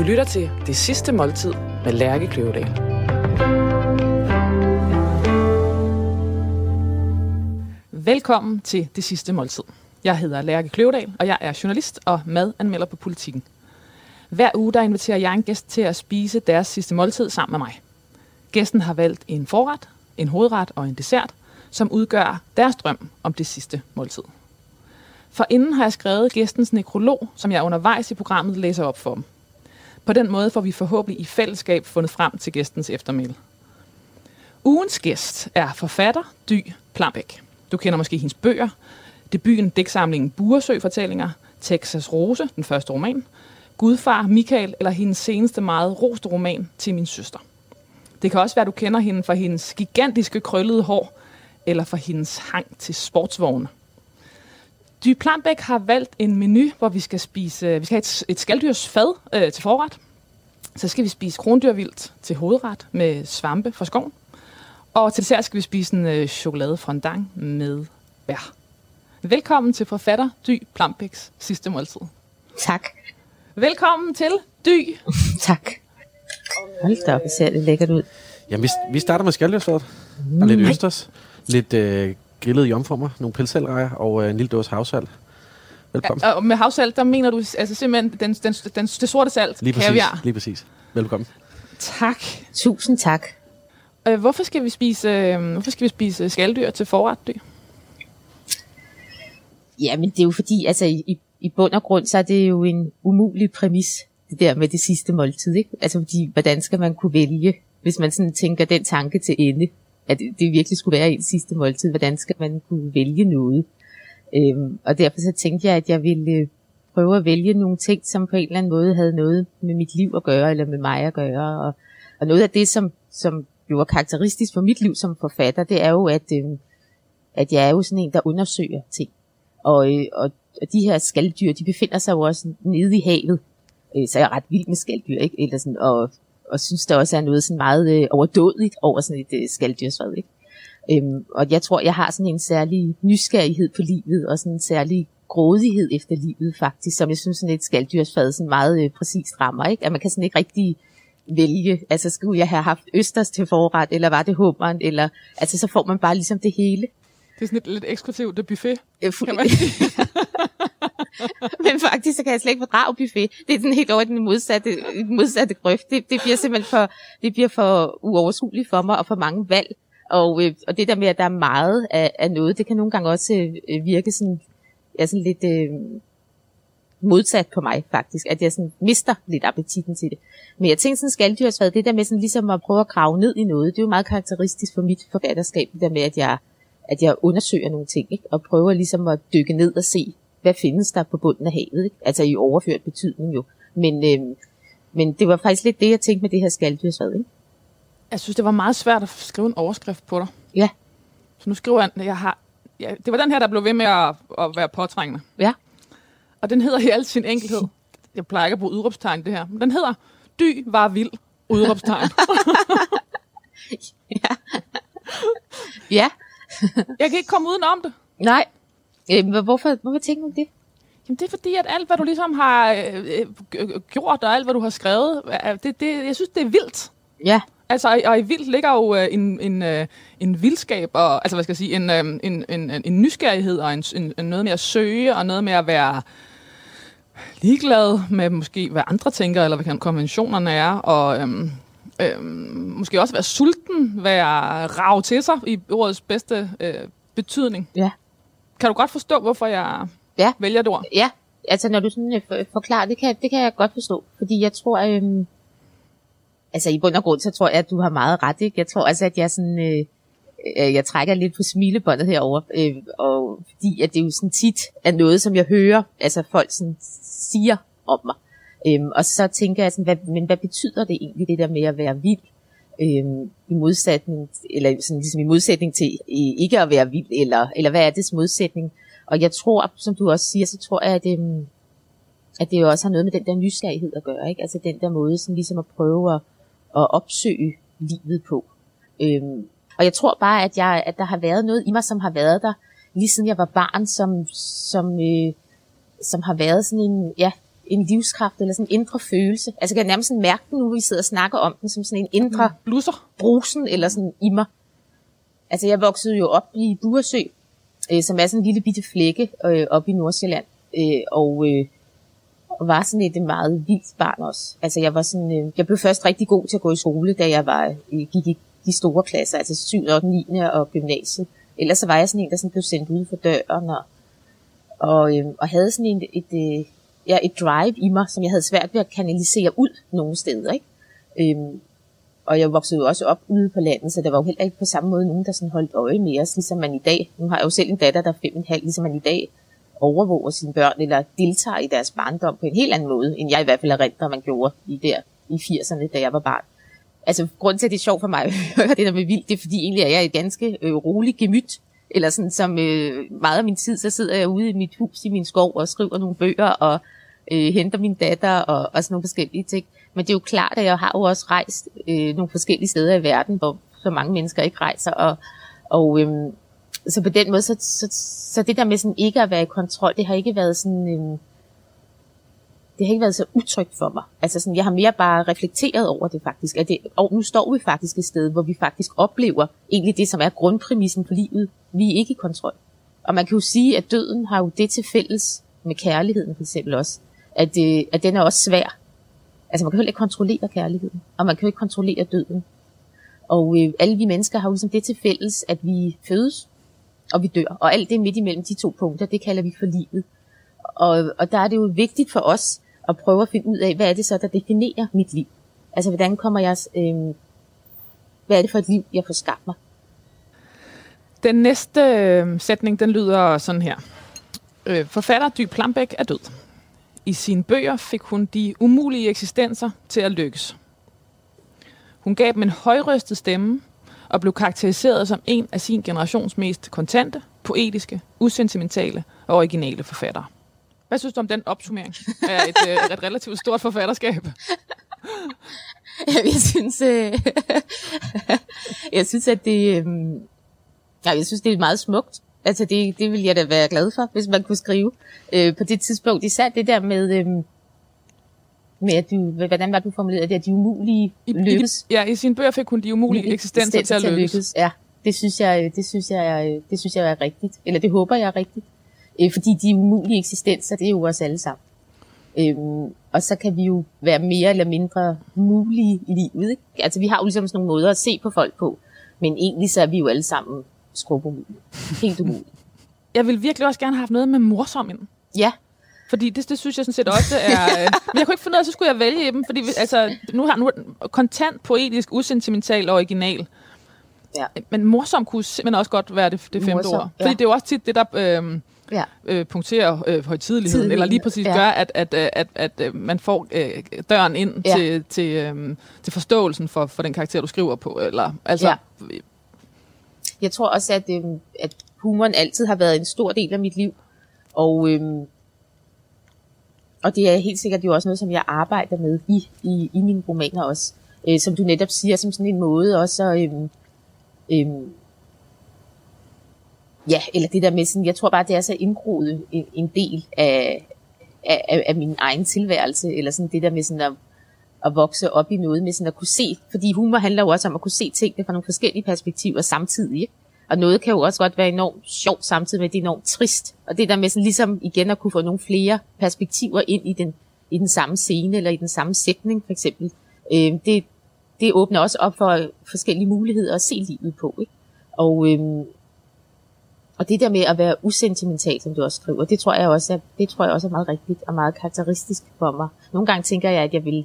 Du lytter til Det Sidste Måltid med Lærke Kløvedal. Velkommen til Det Sidste Måltid. Jeg hedder Lærke Kløvedal, og jeg er journalist og madanmelder på Politiken. Hver uge der inviterer jeg en gæst til at spise deres sidste måltid sammen med mig. Gæsten har valgt en forret, en hovedret og en dessert, som udgør deres drøm om det sidste måltid. For inden har jeg skrevet gæstens nekrolog, som jeg undervejs i programmet læser op for dem. På den måde får vi forhåbentlig i fællesskab fundet frem til gæstens eftermæl. Ugens gæst er forfatter Dy Plambæk. Du kender måske hendes bøger. Debuten dæksamlingen Buresø-fortællinger, Texas Rose, den første roman, Gudfar, Michael eller hendes seneste meget roste roman til min søster. Det kan også være, at du kender hende for hendes gigantiske krøllede hår, eller for hendes hang til sportsvogne. Dy Plambæk har valgt en menu, hvor vi skal spise, vi skal have et, et skalddyrsfad øh, til forret. Så skal vi spise krondyrvildt til hovedret med svampe fra skoven. Og til dessert skal vi spise en øh, chokolade fondant med bær. Velkommen til forfatter Dy Plambæks sidste måltid. Tak. Velkommen til Dy. tak. Hold da op, ser det lækkert ud. Ja, vi, vi starter med skalddyrsfad. Der er lidt østers, lidt øh, grillede jomfrummer, nogle pilselrejer og øh, en lille dåse havsalt. Velkommen. Ja, og med havsalt, der mener du altså simpelthen den, den, den, det sorte salt, lige præcis, kaviar. lige præcis. Velkommen. Tak. Tusind tak. Øh, hvorfor skal vi spise, øh, hvorfor skal vi spise skalddyr til forret, Dy? Ja, men det er jo fordi, altså i, i bund og grund, så er det jo en umulig præmis, det der med det sidste måltid, ikke? Altså fordi, hvordan skal man kunne vælge, hvis man sådan tænker den tanke til ende, at det virkelig skulle være en sidste måltid, hvordan skal man kunne vælge noget? Øhm, og derfor så tænkte jeg, at jeg ville øh, prøve at vælge nogle ting, som på en eller anden måde havde noget med mit liv at gøre, eller med mig at gøre. Og, og noget af det, som, som jo er karakteristisk for mit liv som forfatter, det er jo, at, øhm, at jeg er jo sådan en, der undersøger ting. Og, øh, og, og de her skalddyr, de befinder sig jo også nede i havet. Øh, så jeg er ret vild med skalddyr, ikke? Eller sådan, og, og synes der også er noget sådan meget øh, overdådigt over sådan et øh, skalddyrsfad, ikke? Øhm, og jeg tror, jeg har sådan en særlig nysgerrighed på livet, og sådan en særlig grådighed efter livet faktisk, som jeg synes sådan et skalddyrsfad sådan meget øh, præcist rammer, ikke? At man kan sådan ikke rigtig vælge, altså skulle jeg have haft østers til forret, eller var det hummeren, eller, altså så får man bare ligesom det hele. Det er sådan et lidt eksklusivt buffet, Øh, fu- kan man sige. Men faktisk, så kan jeg slet ikke fordrage buffet. Det er sådan helt over i den modsatte, den modsatte grøft. Det, det bliver simpelthen for, det bliver for uoverskueligt for mig, og for mange valg. Og, øh, og det der med, at der er meget af, af noget, det kan nogle gange også øh, virke sådan, ja, sådan lidt øh, modsat på mig faktisk, at jeg sådan mister lidt appetitten til det. Men jeg tænkte sådan skalddyrsfad, det der med sådan ligesom at prøve at grave ned i noget, det er jo meget karakteristisk for mit forfatterskab, det der med, at jeg, at jeg undersøger nogle ting, ikke? og prøver ligesom at dykke ned og se, hvad findes der på bunden af havet, ikke? altså i overført betydning jo. Men, øh, men det var faktisk lidt det, jeg tænkte med det her skalddyrsfad, ikke? Jeg synes, det var meget svært at skrive en overskrift på dig. Ja. Så nu skriver jeg, jeg har... Ja, det var den her, der blev ved med at, at være påtrængende. Ja. Og den hedder i al sin enkelhed. Jeg plejer ikke at bruge udråbstegn, det her. Men den hedder Dy var vild. Udråbstegn. Ja. ja. jeg kan ikke komme udenom det. Nej. Øh, men hvorfor, hvorfor tænker du det? Jamen, det er fordi, at alt, hvad du ligesom har øh, øh, gjort, og alt, hvad du har skrevet, det, det, jeg synes, det er vildt. Ja. Altså, og i vildt ligger jo øh, en, en, øh, en vildskab, og, altså hvad skal jeg sige, en, øh, en, en, en nysgerrighed, og en, en, noget med at søge, og noget med at være ligeglad med måske, hvad andre tænker, eller hvad konventionerne er, og øhm, øhm, måske også være sulten, være rav til sig i ordets bedste øh, betydning. Ja. Kan du godt forstå, hvorfor jeg Ja. vælger det ord? Ja, altså når du sådan øh, for- forklarer, det kan, det kan jeg godt forstå. Fordi jeg tror, øhm, altså i bund og grund, så tror jeg, at du har meget ret. Ikke? Jeg tror altså, at jeg sådan, øh, øh, jeg trækker lidt på smilebåndet herover øh, og fordi at det jo sådan tit er noget, som jeg hører, altså folk sådan siger om mig. Øhm, og så tænker jeg sådan, hvad, men hvad betyder det egentlig, det der med at være vild? Øh, I modsætning, eller sådan ligesom i modsætning til i, ikke at være vild, eller, eller hvad er dets modsætning? Og jeg tror, som du også siger, så tror jeg, at, øh, at det jo også har noget med den der nysgerrighed at gøre, ikke? Altså den der måde, sådan ligesom at prøve at, at opsøge livet på. Øh, og jeg tror bare, at, jeg, at der har været noget i mig, som har været der, lige siden jeg var barn, som, som, øh, som har været sådan en, ja, en livskraft eller sådan en indre følelse. Altså jeg kan nærmest sådan mærke den nu, vi sidder og snakker om den, som sådan en indre Blusser. brusen eller sådan i mig. Altså jeg voksede jo op i Buresø, øh, som er sådan en lille bitte flække øh, op i Nordsjælland. Øh, og, øh, og var sådan et meget vildt barn også. Altså jeg var sådan, øh, jeg blev først rigtig god til at gå i skole, da jeg var, øh, gik i de store klasser, altså 7, 8, 9 og gymnasiet. Ellers så var jeg sådan en, der sådan blev sendt ud for døren og, og, øh, og havde sådan en, et, et, ja, et drive i mig, som jeg havde svært ved at kanalisere ud nogle steder. Ikke? Øhm, og jeg voksede jo også op ude på landet, så der var jo heller ikke på samme måde nogen, der sådan holdt øje med os, ligesom man i dag, nu har jeg jo selv en datter, der er fem og en halv, ligesom man i dag overvåger sine børn, eller deltager i deres barndom på en helt anden måde, end jeg i hvert fald erindrer, man gjorde i der i 80'erne, da jeg var barn. Altså, grunden til, at det er sjovt for mig at høre det der med vildt, det er fordi egentlig, at jeg er et ganske øh, roligt gemyt, eller sådan som øh, meget af min tid, så sidder jeg ude i mit hus i min skov og skriver nogle bøger og øh, henter min datter og, og sådan nogle forskellige ting. Men det er jo klart, at jeg har jo også rejst øh, nogle forskellige steder i verden, hvor så mange mennesker ikke rejser. Og, og øh, så på den måde, så, så, så det der med sådan ikke at være i kontrol, det har ikke været sådan... Øh, det har ikke været så utrygt for mig. Altså sådan, jeg har mere bare reflekteret over det faktisk. At det, og nu står vi faktisk et sted, hvor vi faktisk oplever egentlig det, som er grundpræmissen for livet. Vi er ikke i kontrol. Og man kan jo sige, at døden har jo det til fælles med kærligheden for eksempel også, at, øh, at den er også svær. Altså man kan jo ikke kontrollere kærligheden, og man kan jo ikke kontrollere døden. Og øh, alle vi mennesker har jo ligesom det til fælles, at vi fødes, og vi dør. Og alt det midt imellem de to punkter, det kalder vi for livet. Og, og der er det jo vigtigt for os at prøve at finde ud af, hvad er det så, der definerer mit liv? Altså hvordan kommer jeg, øh, hvad er det for et liv, jeg får skabt mig? Den næste øh, sætning, den lyder sådan her. Øh, forfatter Dy Plambæk er død. I sine bøger fik hun de umulige eksistenser til at lykkes. Hun gav dem en højrøstet stemme og blev karakteriseret som en af sin generations mest kontante, poetiske, usentimentale og originale forfattere. Hvad synes du om den opsummering af et, øh, et relativt stort forfatterskab? jeg synes, øh, jeg synes, at det, øh, ja, jeg synes, det er meget smukt. Altså det, det vil jeg da være glad for, hvis man kunne skrive øh, på det tidspunkt. Især det der med, øh, med at du, hvordan var du formuleret det, at de umulige I, lykkes. I, ja, i sine bøger fik hun de umulige eksistenser til at lykkes. lykkes. Ja, det synes jeg, det synes jeg, det synes jeg er rigtigt. Eller det håber jeg er rigtigt. Øh, fordi de umulige eksistenser, det er jo os alle sammen. Øhm, og så kan vi jo være mere eller mindre mulige i livet. Ikke? Altså vi har jo ligesom sådan nogle måder at se på folk på, men egentlig så er vi jo alle sammen skrubumulige. Helt umulige. Jeg vil virkelig også gerne have haft noget med morsom ind. Ja. Fordi det, det synes jeg sådan set også er... øh, men jeg kunne ikke finde ud af, så skulle jeg vælge dem, fordi altså, nu har nu kontant, poetisk, usentimental og original. Ja. Men morsom kunne simpelthen også godt være det, det femte Morsom, ord. Fordi ja. det er jo også tit det, der øh, Ja. øh, punkterer øh, højtideligheden, Tidligheden, eller lige præcis ja. gør, at, at, at, at, at øh, man får øh, døren ind Ja. til, til, øh, til forståelsen for, for den karakter, du skriver på. Eller, altså, Ja. Jeg tror også, at, øhm, at humoren altid har været en stor del af mit liv. Og, øhm, og det er helt sikkert jo også noget, som jeg arbejder med i, i, i mine romaner også. Øh, som du netop siger, som sådan en måde også at... Øhm, øhm, ja, eller det der med sådan, jeg tror bare, det er så indgroet en, en del af, af, af, min egen tilværelse, eller sådan det der med sådan at, at vokse op i noget med sådan at kunne se, fordi humor handler jo også om at kunne se tingene fra nogle forskellige perspektiver samtidig. Ikke? Og noget kan jo også godt være enormt sjovt samtidig med, at det er enormt trist. Og det der med sådan ligesom igen at kunne få nogle flere perspektiver ind i den, i den samme scene, eller i den samme sætning for eksempel, øh, det, det åbner også op for forskellige muligheder at se livet på. Ikke? Og, øh, og det der med at være usentimental, som du også skriver, det tror jeg også er, det tror jeg også er meget rigtigt og meget karakteristisk for mig. Nogle gange tænker jeg, at jeg vil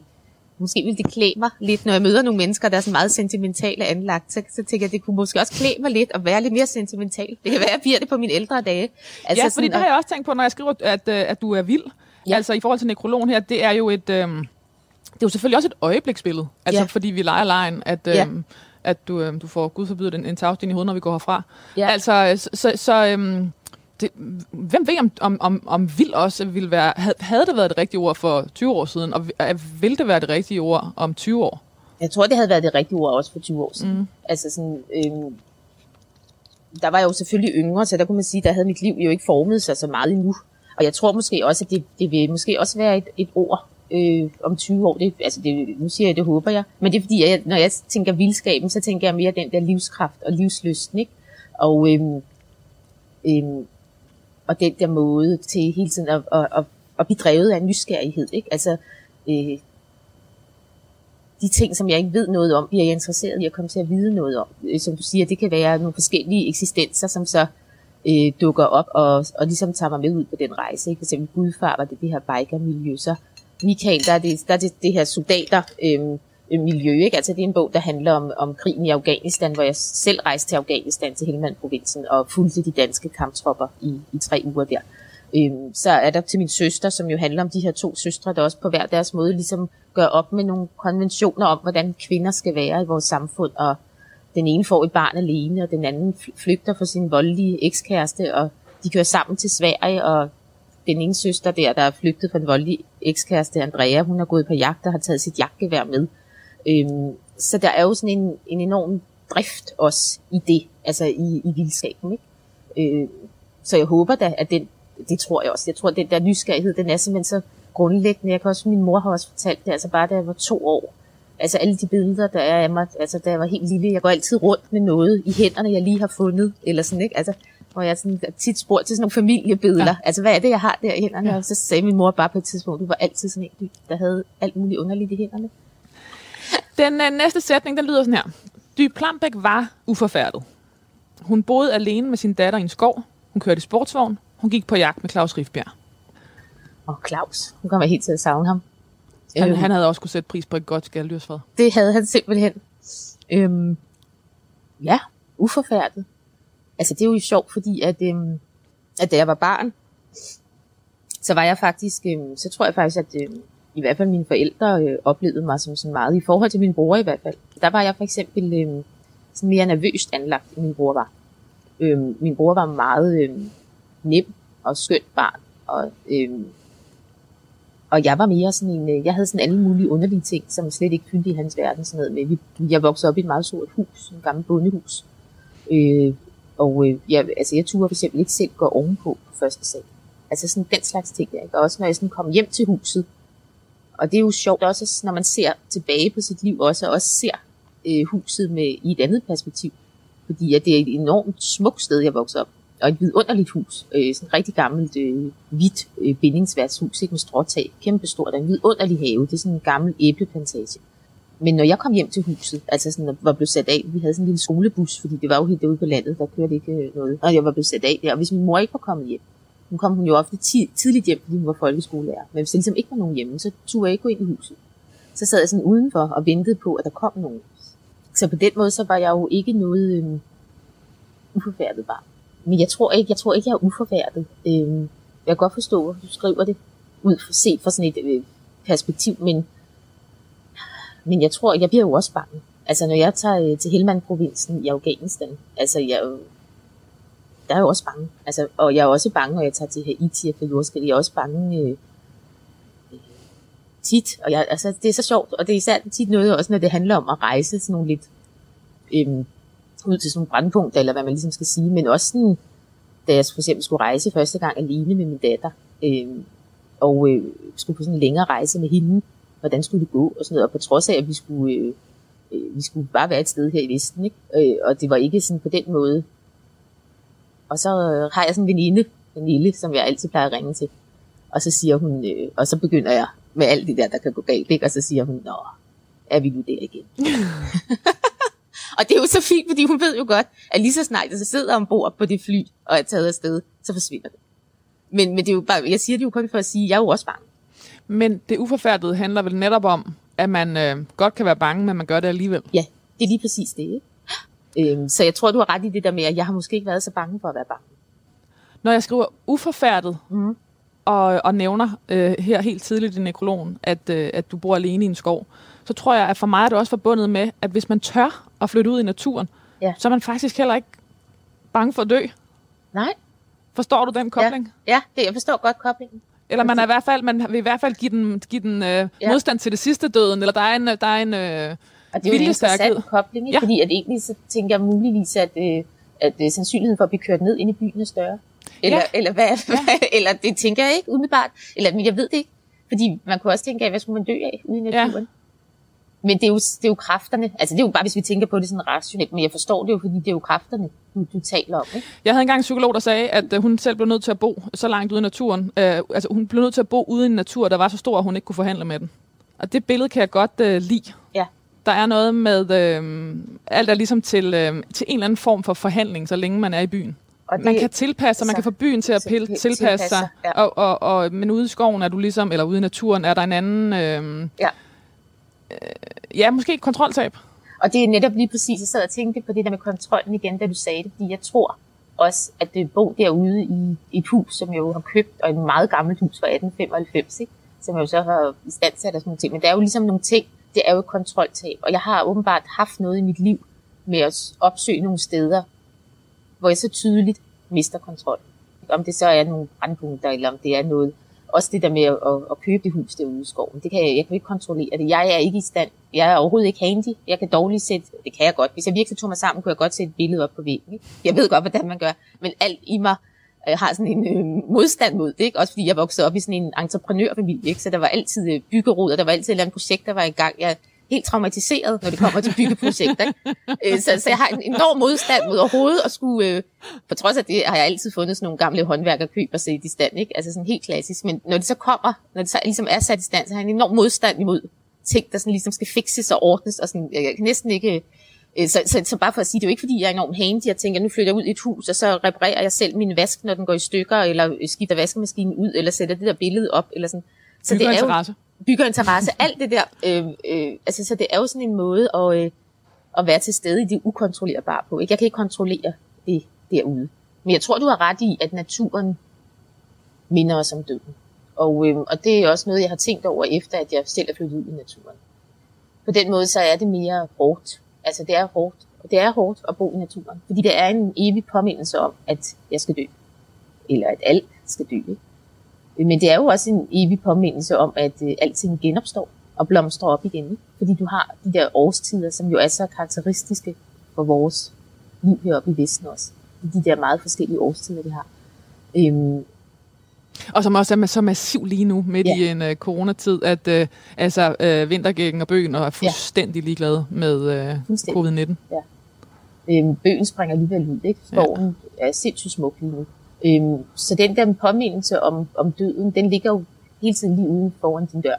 måske vil det klæde mig lidt, når jeg møder nogle mennesker, der er så meget sentimentale anlagt, så, så tænker jeg, at det kunne måske også klæde mig lidt at være lidt mere sentimental. Det kan være, at jeg bliver det på mine ældre dage. Altså ja, fordi det har jeg også tænkt på, når jeg skriver, at, øh, at du er vild. Ja. Altså i forhold til nekrologen her, det er jo et... Øh, det er jo selvfølgelig også et øjebliksbillede. Altså Ja. fordi vi leger lejen, at... Øh, Ja. At du, øh, du får Gud forbyde en, en tagsten i hovedet, når vi går herfra. Ja. Altså, så, så, så øhm, det, hvem ved, om, om, om, om vild også ville være... Havde, havde det været det rigtige ord for 20 år siden, og øh, vil det være det rigtige ord om 20 år? Jeg tror, det havde været det rigtige ord også for 20 år siden. Mm. Altså sådan, øhm, der var jeg jo selvfølgelig yngre, så der kunne man sige, der havde mit liv jo ikke formet sig så meget endnu. Og jeg tror måske også, at det, det vil måske også være et, et ord øh, om 20 år. Det, altså det, nu siger jeg, det håber jeg. Men det er fordi, jeg, når jeg tænker vildskaben, så tænker jeg mere den der livskraft og livsløsten. Ikke? Og, øh, øh, og den der måde til hele tiden at, at, at, at blive drevet af nysgerrighed. Ikke? Altså, øh, de ting, som jeg ikke ved noget om, bliver jeg interesseret i at komme til at vide noget om. Øh, som du siger, det kan være nogle forskellige eksistenser, som så øh, dukker op og, og ligesom tager mig med ud på den rejse. Ikke? For eksempel Gudfar var det det her biker-miljø, så Michael, der er det, der er det, det her soldater øh, miljø. Ikke? Altså det er en bog, der handler om, om krigen i Afghanistan, hvor jeg selv rejste til Afghanistan, til Helmand-provinsen, og fulgte de danske kamptropper i, i tre uger der. Øhm, så er der til min søster, som jo handler om de her to søstre, der også på hver deres måde ligesom gør op med nogle konventioner om, hvordan kvinder skal være i vores samfund, og den ene får et barn alene, og den anden flygter fra sin voldelige ekskæreste, og de kører sammen til Sverige, og den ene søster der, der er flygtet fra en voldelig ekskæreste, Andrea, hun har gået på jagt og har taget sit jagtgevær med. Øhm, så der er jo sådan en, en enorm drift også i det, altså i, i vildskaben. Ikke? Øh, så jeg håber da, at den, det tror jeg også, jeg tror, at den der nysgerrighed, den er simpelthen så grundlæggende. Jeg kan også, min mor har også fortalt det, altså bare da jeg var to år. Altså alle de billeder, der er af mig, altså da jeg var helt lille, jeg går altid rundt med noget i hænderne, jeg lige har fundet, eller sådan, ikke? Altså, hvor jeg sådan, tit spurgt til sådan nogle familiebilleder. Ja. Altså, hvad er det, jeg har der i hænderne? Ja. Og så sagde min mor bare på et tidspunkt, du var altid sådan en, der havde alt muligt underligt i hænderne. Den uh, næste sætning, den lyder sådan her. Dy Plambæk var uforfærdet. Hun boede alene med sin datter i en skov. Hun kørte i sportsvogn. Hun gik på jagt med Claus Rifbjerg. Og Claus, nu kommer helt til at savne ham. Han, øhm, han havde også kunne sætte pris på et godt skalddyrsfad. Det havde han simpelthen. Øhm, ja, uforfærdet. Altså det er jo sjovt, fordi at, øhm, at da jeg var barn, så var jeg faktisk, øhm, så tror jeg faktisk, at øhm, i hvert fald mine forældre øh, oplevede mig som sådan meget, i forhold til min bror i hvert fald. Der var jeg for eksempel øhm, sådan mere nervøst anlagt, end min bror var. Øhm, min bror var meget øhm, nem og skønt barn, og, øhm, og jeg var mere sådan en, øh, jeg havde sådan alle mulige underlige ting, som slet ikke fyldte i hans verden. Sådan noget med. Vi, jeg voksede op i et meget stort hus, en gammel bondehus. Øh, og øh, jeg, altså, jeg turde for eksempel ikke selv gå ovenpå på første sal. Altså sådan den slags ting der. Ikke? Og også når jeg sådan kom hjem til huset, og det er jo sjovt også, når man ser tilbage på sit liv, også, og også ser øh, huset med, i et andet perspektiv. Fordi at det er et enormt smukt sted, jeg voksede op. Og et vidunderligt hus. Øh, sådan et rigtig gammelt, øh, hvidt øh, bindingsværtshus, ikke med stråtag. Kæmpe stort, og en vidunderlig have. Det er sådan en gammel æbleplantage. Men når jeg kom hjem til huset, altså sådan, var blevet sat af, vi havde sådan en lille skolebus, fordi det var jo helt derude på landet, der kørte ikke øh, noget. Og jeg var blevet sat af der, og hvis min mor ikke var kommet hjem, nu kom hun jo ofte tidligt hjem, fordi hun var folkeskolelærer. Men hvis der ligesom ikke var nogen hjemme, så turde jeg ikke gå ind i huset. Så sad jeg sådan udenfor og ventede på, at der kom nogen. Så på den måde, så var jeg jo ikke noget øh, uforfærdet barn. Men jeg tror ikke, jeg tror ikke, jeg er uforfærdet. Øh, jeg kan godt forstå, at du skriver det ud for set fra sådan et øh, perspektiv, men, men jeg tror, jeg bliver jo også bange. Altså når jeg tager øh, til Helmand-provinsen i Afghanistan, altså jeg, der er jo også bange. Altså, og jeg er også bange, når jeg tager til Haiti for jordskæld. Jeg er også bange øh, øh, tit. Og jeg, altså, det er så sjovt, og det er især tit noget også, når det handler om at rejse sådan nogle lidt øh, ud til sådan nogle brandpunkter, eller hvad man ligesom skal sige. Men også sådan, da jeg for eksempel skulle rejse første gang alene med min datter, øh, og øh, skulle på sådan en længere rejse med hende, hvordan skulle det gå, og sådan noget. Og på trods af, at vi skulle, øh, øh, vi skulle bare være et sted her i Vesten, ikke? Øh, og det var ikke sådan på den måde og så øh, har jeg sådan en veninde, lille som jeg altid plejer at ringe til. Og så siger hun, øh, og så begynder jeg med alt det der, der kan gå galt, ikke? og så siger hun, nå, er vi nu der igen? og det er jo så fint, fordi hun ved jo godt, at lige så snart jeg så sidder ombord på det fly, og er taget afsted, så forsvinder det. Men, men det er jo bare, jeg siger det jo kun for at sige, at jeg er jo også bange. Men det uforfærdede handler vel netop om, at man øh, godt kan være bange, men man gør det alligevel. Ja, det er lige præcis det, ikke? Øhm, så jeg tror, du har ret i det der med, at jeg har måske ikke været så bange for at være bange. Når jeg skriver uforfærdet, mm. og, og nævner øh, her helt tidligt i nekrologen, at, øh, at du bor alene i en skov, så tror jeg, at for mig er det også forbundet med, at hvis man tør at flytte ud i naturen, ja. så er man faktisk heller ikke bange for at dø. Nej. Forstår du den kobling? Ja, ja det, jeg forstår godt koblingen. Eller man, er i hvert fald, man vil i hvert fald give den, give den øh, ja. modstand til det sidste døden, eller der er en, der er en øh, og det er jo en interessant kobling, ikke? Ja. fordi at egentlig så tænker jeg muligvis, at, øh, at øh, sandsynligheden for at blive kørt ned ind i byen er større. Eller, Ja. ja. eller hvad? Ja. eller det tænker jeg ikke umiddelbart. Eller men jeg ved det ikke. Fordi man kunne også tænke af, hvad skulle man dø af ude i naturen? Ja. Men det er, jo, det er jo kræfterne. Altså det er jo bare, hvis vi tænker på det sådan rationelt. Men jeg forstår det jo, fordi det er jo kræfterne, du, du taler om. Ikke? Jeg havde engang en psykolog, der sagde, at øh, hun selv blev nødt til at bo så langt ude i naturen. Øh, altså hun blev nødt til at bo ude i en natur, der var så stor, at hun ikke kunne forhandle med den. Og det billede kan jeg godt øh, lide. Ja. Der er noget med, øh, alt er ligesom til, øh, til en eller anden form for forhandling, så længe man er i byen. Og Man kan tilpasse sig, man kan få byen til at pille, til- tilpasse tilpasse sig. sig, ja. Og, og, og, men ude i skoven er du ligesom, eller ude i naturen, er der en anden... Øh, Ja øh, ja, måske kontroltab. Og det er netop lige præcis, jeg sad og tænkte på det der med kontrollen igen, da du sagde det, fordi jeg tror også, at det bo derude i et hus, som jeg jo har købt, og et meget gammelt hus fra 1895, ikke? som jeg jo så har i stand til og sådan nogle ting. Men der er jo ligesom nogle ting, det er jo et kontroltab, og jeg har åbenbart haft noget i mit liv med at opsøge nogle steder, hvor jeg så tydeligt mister kontrol. Om det så er nogle brandpunkter, eller om det er noget, også det der med at, at, at købe det hus derude i skoven, det kan jeg, jeg kan ikke kontrollere det. Jeg er ikke i stand. Jeg er overhovedet ikke handy. Jeg kan dårligt sætte, det kan jeg godt. Hvis jeg virkelig tog mig sammen, kunne jeg godt sætte et billede op på væggen. Jeg ved godt, hvordan man gør, men alt i mig øh, har sådan en øh, modstand mod det. Ikke? Også fordi jeg voksede op i sådan en entreprenørfamilie, ikke? så der var altid øh, byggerod, og der var altid et eller andet projekt, der var i gang. Jeg helt traumatiseret, når det kommer til byggeprojekter. Ikke? Øh, så, så jeg har en enorm modstand mod overhovedet at skulle... Øh, på trods af det har jeg altid fundet sådan nogle gamle håndværkerkøb og sætte i stand. Ikke? Altså sådan helt klassisk. Men når det så kommer, når det så ligesom er sat i stand, så har jeg en enorm modstand imod ting, der sådan ligesom skal fikses og ordnes. Og sådan, jeg kan næsten ikke... øh, Så, så, så bare for at sige, det er jo ikke fordi, jeg er enormt handy. Jeg tænker, nu flytter jeg ud i et hus, og så reparerer jeg selv min vask, når den går i stykker, eller øh, skifter vaskemaskinen ud, eller sætter det der billede op. Eller sådan. Så det er jo, interesse bygger interesse, alt det der. Øh, øh, altså, så det er jo sådan en måde at, øh, at være til stede i det ukontrollerbare på. Ikke? Jeg kan ikke kontrollere det derude. Men jeg tror, du har ret i, at naturen minder os om døden. Og, øh, og det er også noget, jeg har tænkt over, efter at jeg selv er flyttet ud i naturen. På den måde, så er det mere hårdt. Altså, det er hårdt. Og det er hårdt at bo i naturen. Fordi det er en evig påmindelse om, at jeg skal dø. Eller at alt skal dø. Ikke? Men det er jo også en evig påmindelse om, at øh, alting genopstår og blomstrer op igen. Fordi du har de der årstider, som jo er så karakteristiske for vores liv heroppe i Vesten også. De der meget forskellige årstider, vi har. Øhm, Og som også er så massiv lige nu, midt Ja. i en uh, coronatid, at uh, altså, uh, vintergækken og bøgen er fuldstændig ligeglade med uh, Fuldstændig. covid-19. øhm, bøgen springer alligevel ud. Ikke? Skoven ja. er sindssygt smuk lige nu. Øhm, så den der påmindelse om, om døden, den ligger jo hele tiden lige uden foran din dør.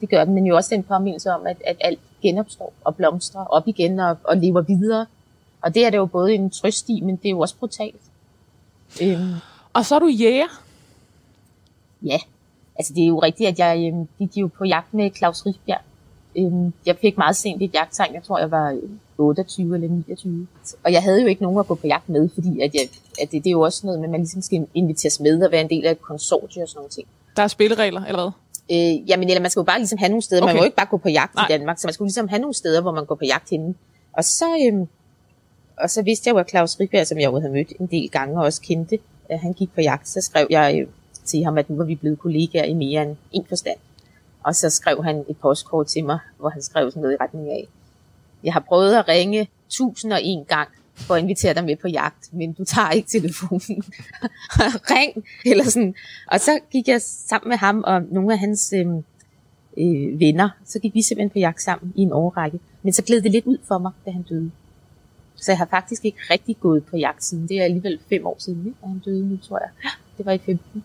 Det gør den, men jo også den påmindelse om, at, at alt genopstår og blomstrer op igen og, og lever videre. Og det er det jo både en trøst i, men det er jo også brutalt. Øhm, Og så er du jæger. Ja, altså det er jo rigtigt, at jeg øhm, gik jo på jagt med Claus Rifbjerg. Øhm, jeg fik meget sent et jagttegn, jeg tror jeg var øh, 28 eller 29. Og jeg havde jo ikke nogen at gå på jagt med, fordi at jeg, at det, det er jo også noget med, at man ligesom skal inviteres med og være en del af et konsortium og sådan nogle ting. Der er spilleregler, eller hvad? Øh, jamen, eller man skal jo bare ligesom have nogle steder. Okay. Man må jo ikke bare gå på jagt Nej. i Danmark, så man skulle ligesom have nogle steder, hvor man går på jagt henne. Og så, øhm, og så vidste jeg jo, at Claus Rifbjerg, som jeg jo havde mødt en del gange og også kendte, at han gik på jagt. Så skrev jeg øh, til ham, at nu var vi blevet kollegaer i mere end en forstand. Og så skrev han et postkort til mig, hvor han skrev sådan noget i retning af, jeg har prøvet at ringe tusind og en gang for at invitere dig med på jagt, men du tager ikke telefonen. Ring! Eller sådan. Og så gik jeg sammen med ham og nogle af hans øh, øh, venner, så gik vi simpelthen på jagt sammen i en årrække. Men så gled det lidt ud for mig, da han døde. Så jeg har faktisk ikke rigtig gået på jagt siden. Det er alligevel fem år siden, ikke? han døde nu, tror jeg. Det var i 15.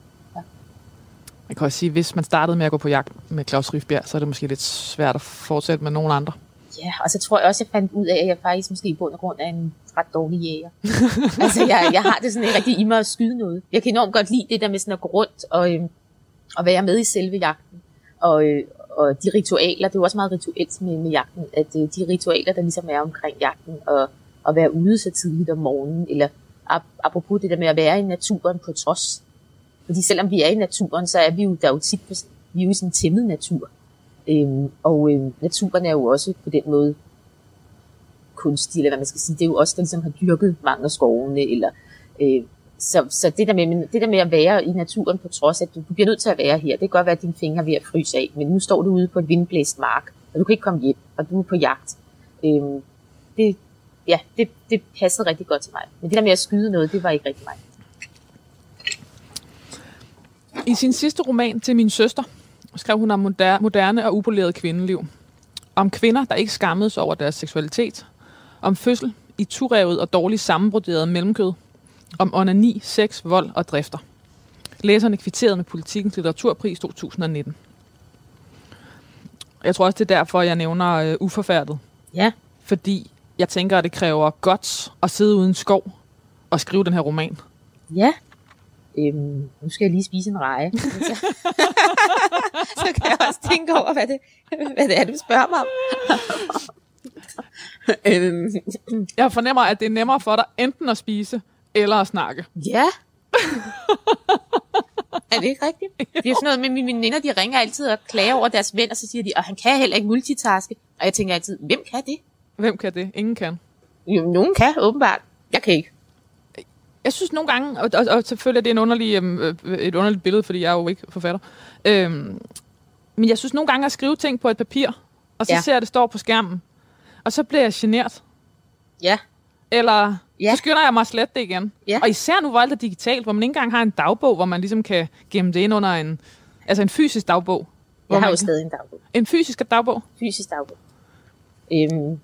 Man kan også sige, hvis man startede med at gå på jagt med Claus Rifbjerg, så er det måske lidt svært at fortsætte med nogen andre. Ja, og så tror jeg også, jeg fandt ud af, at jeg faktisk måske i bund og grund er en ret dårlig jæger. altså, jeg, jeg har det sådan ikke rigtig i mig at skyde noget. Jeg kan enormt godt lide det der med sådan at gå rundt og, øh, og være med i selve jagten. Og, øh, og de ritualer, det er jo også meget rituelt med, med jagten, at øh, de ritualer, der ligesom er omkring jagten, og at være ude så tidligt om morgenen, eller ap- apropos det der med at være i naturen på trods. Fordi selvom vi er i naturen, så er vi jo der jo tit, vi er jo i sådan en tæmmet natur. Øhm, og øhm, naturen er jo også på den måde kunstig, eller hvad man skal sige. Det er jo også der ligesom har dyrket mange af skovene, eller øh, så, så det, der med, det der med at være i naturen på trods, at du, du bliver nødt til at være her, det kan godt være, at dine fingre er ved at fryse af, men nu står du ude på et vindblæst mark, og du kan ikke komme hjem, og du er på jagt. Øhm, det, ja, det, det passede rigtig godt til mig. Men det der med at skyde noget, det var ikke rigtig mig. I sin sidste roman til min søster skrev hun om moder- moderne og upoleret kvindeliv. Om kvinder, der ikke skammedes over deres seksualitet. Om fødsel i turevet og dårligt sammenbroderet mellemkød. Om onani, sex, vold og drifter. Læserne kvitterede med Politikens Litteraturpris 2019. Jeg tror også, det er derfor, jeg nævner øh, uforfærdet. Ja. Fordi jeg tænker, at det kræver godt at sidde uden skov og skrive den her roman. Ja. Øhm, nu skal jeg lige spise en reje. så kan jeg også tænke over, hvad det, hvad det er, du spørger mig om. øhm, Jeg fornemmer, at det er nemmere for dig enten at spise eller at snakke. ja. er det ikke rigtigt? Det er sådan noget med mine veninder, de ringer altid og klager over deres ven, og så siger de, at han kan heller ikke multitaske. Og jeg tænker altid, hvem kan det? Hvem kan det? Ingen kan. Jo, nogen kan, åbenbart. Jeg kan ikke. Jeg synes nogle gange, og, og, og selvfølgelig er det en underlig, øhm, øh, et underligt billede, fordi jeg er jo ikke forfatter. Øhm, men jeg synes nogle gange at skrive ting på et papir, og så Ja. ser jeg, at det står på skærmen. Og så bliver jeg genert. Ja. Eller Ja. så skynder jeg mig at slette det igen. Ja. Og især nu, hvor alt er digitalt, hvor man ikke engang har en dagbog, hvor man ligesom kan gemme det ind under en, altså en fysisk dagbog. Jeg har jo stadig en dagbog. En fysisk dagbog? Fysisk dagbog. Øhm,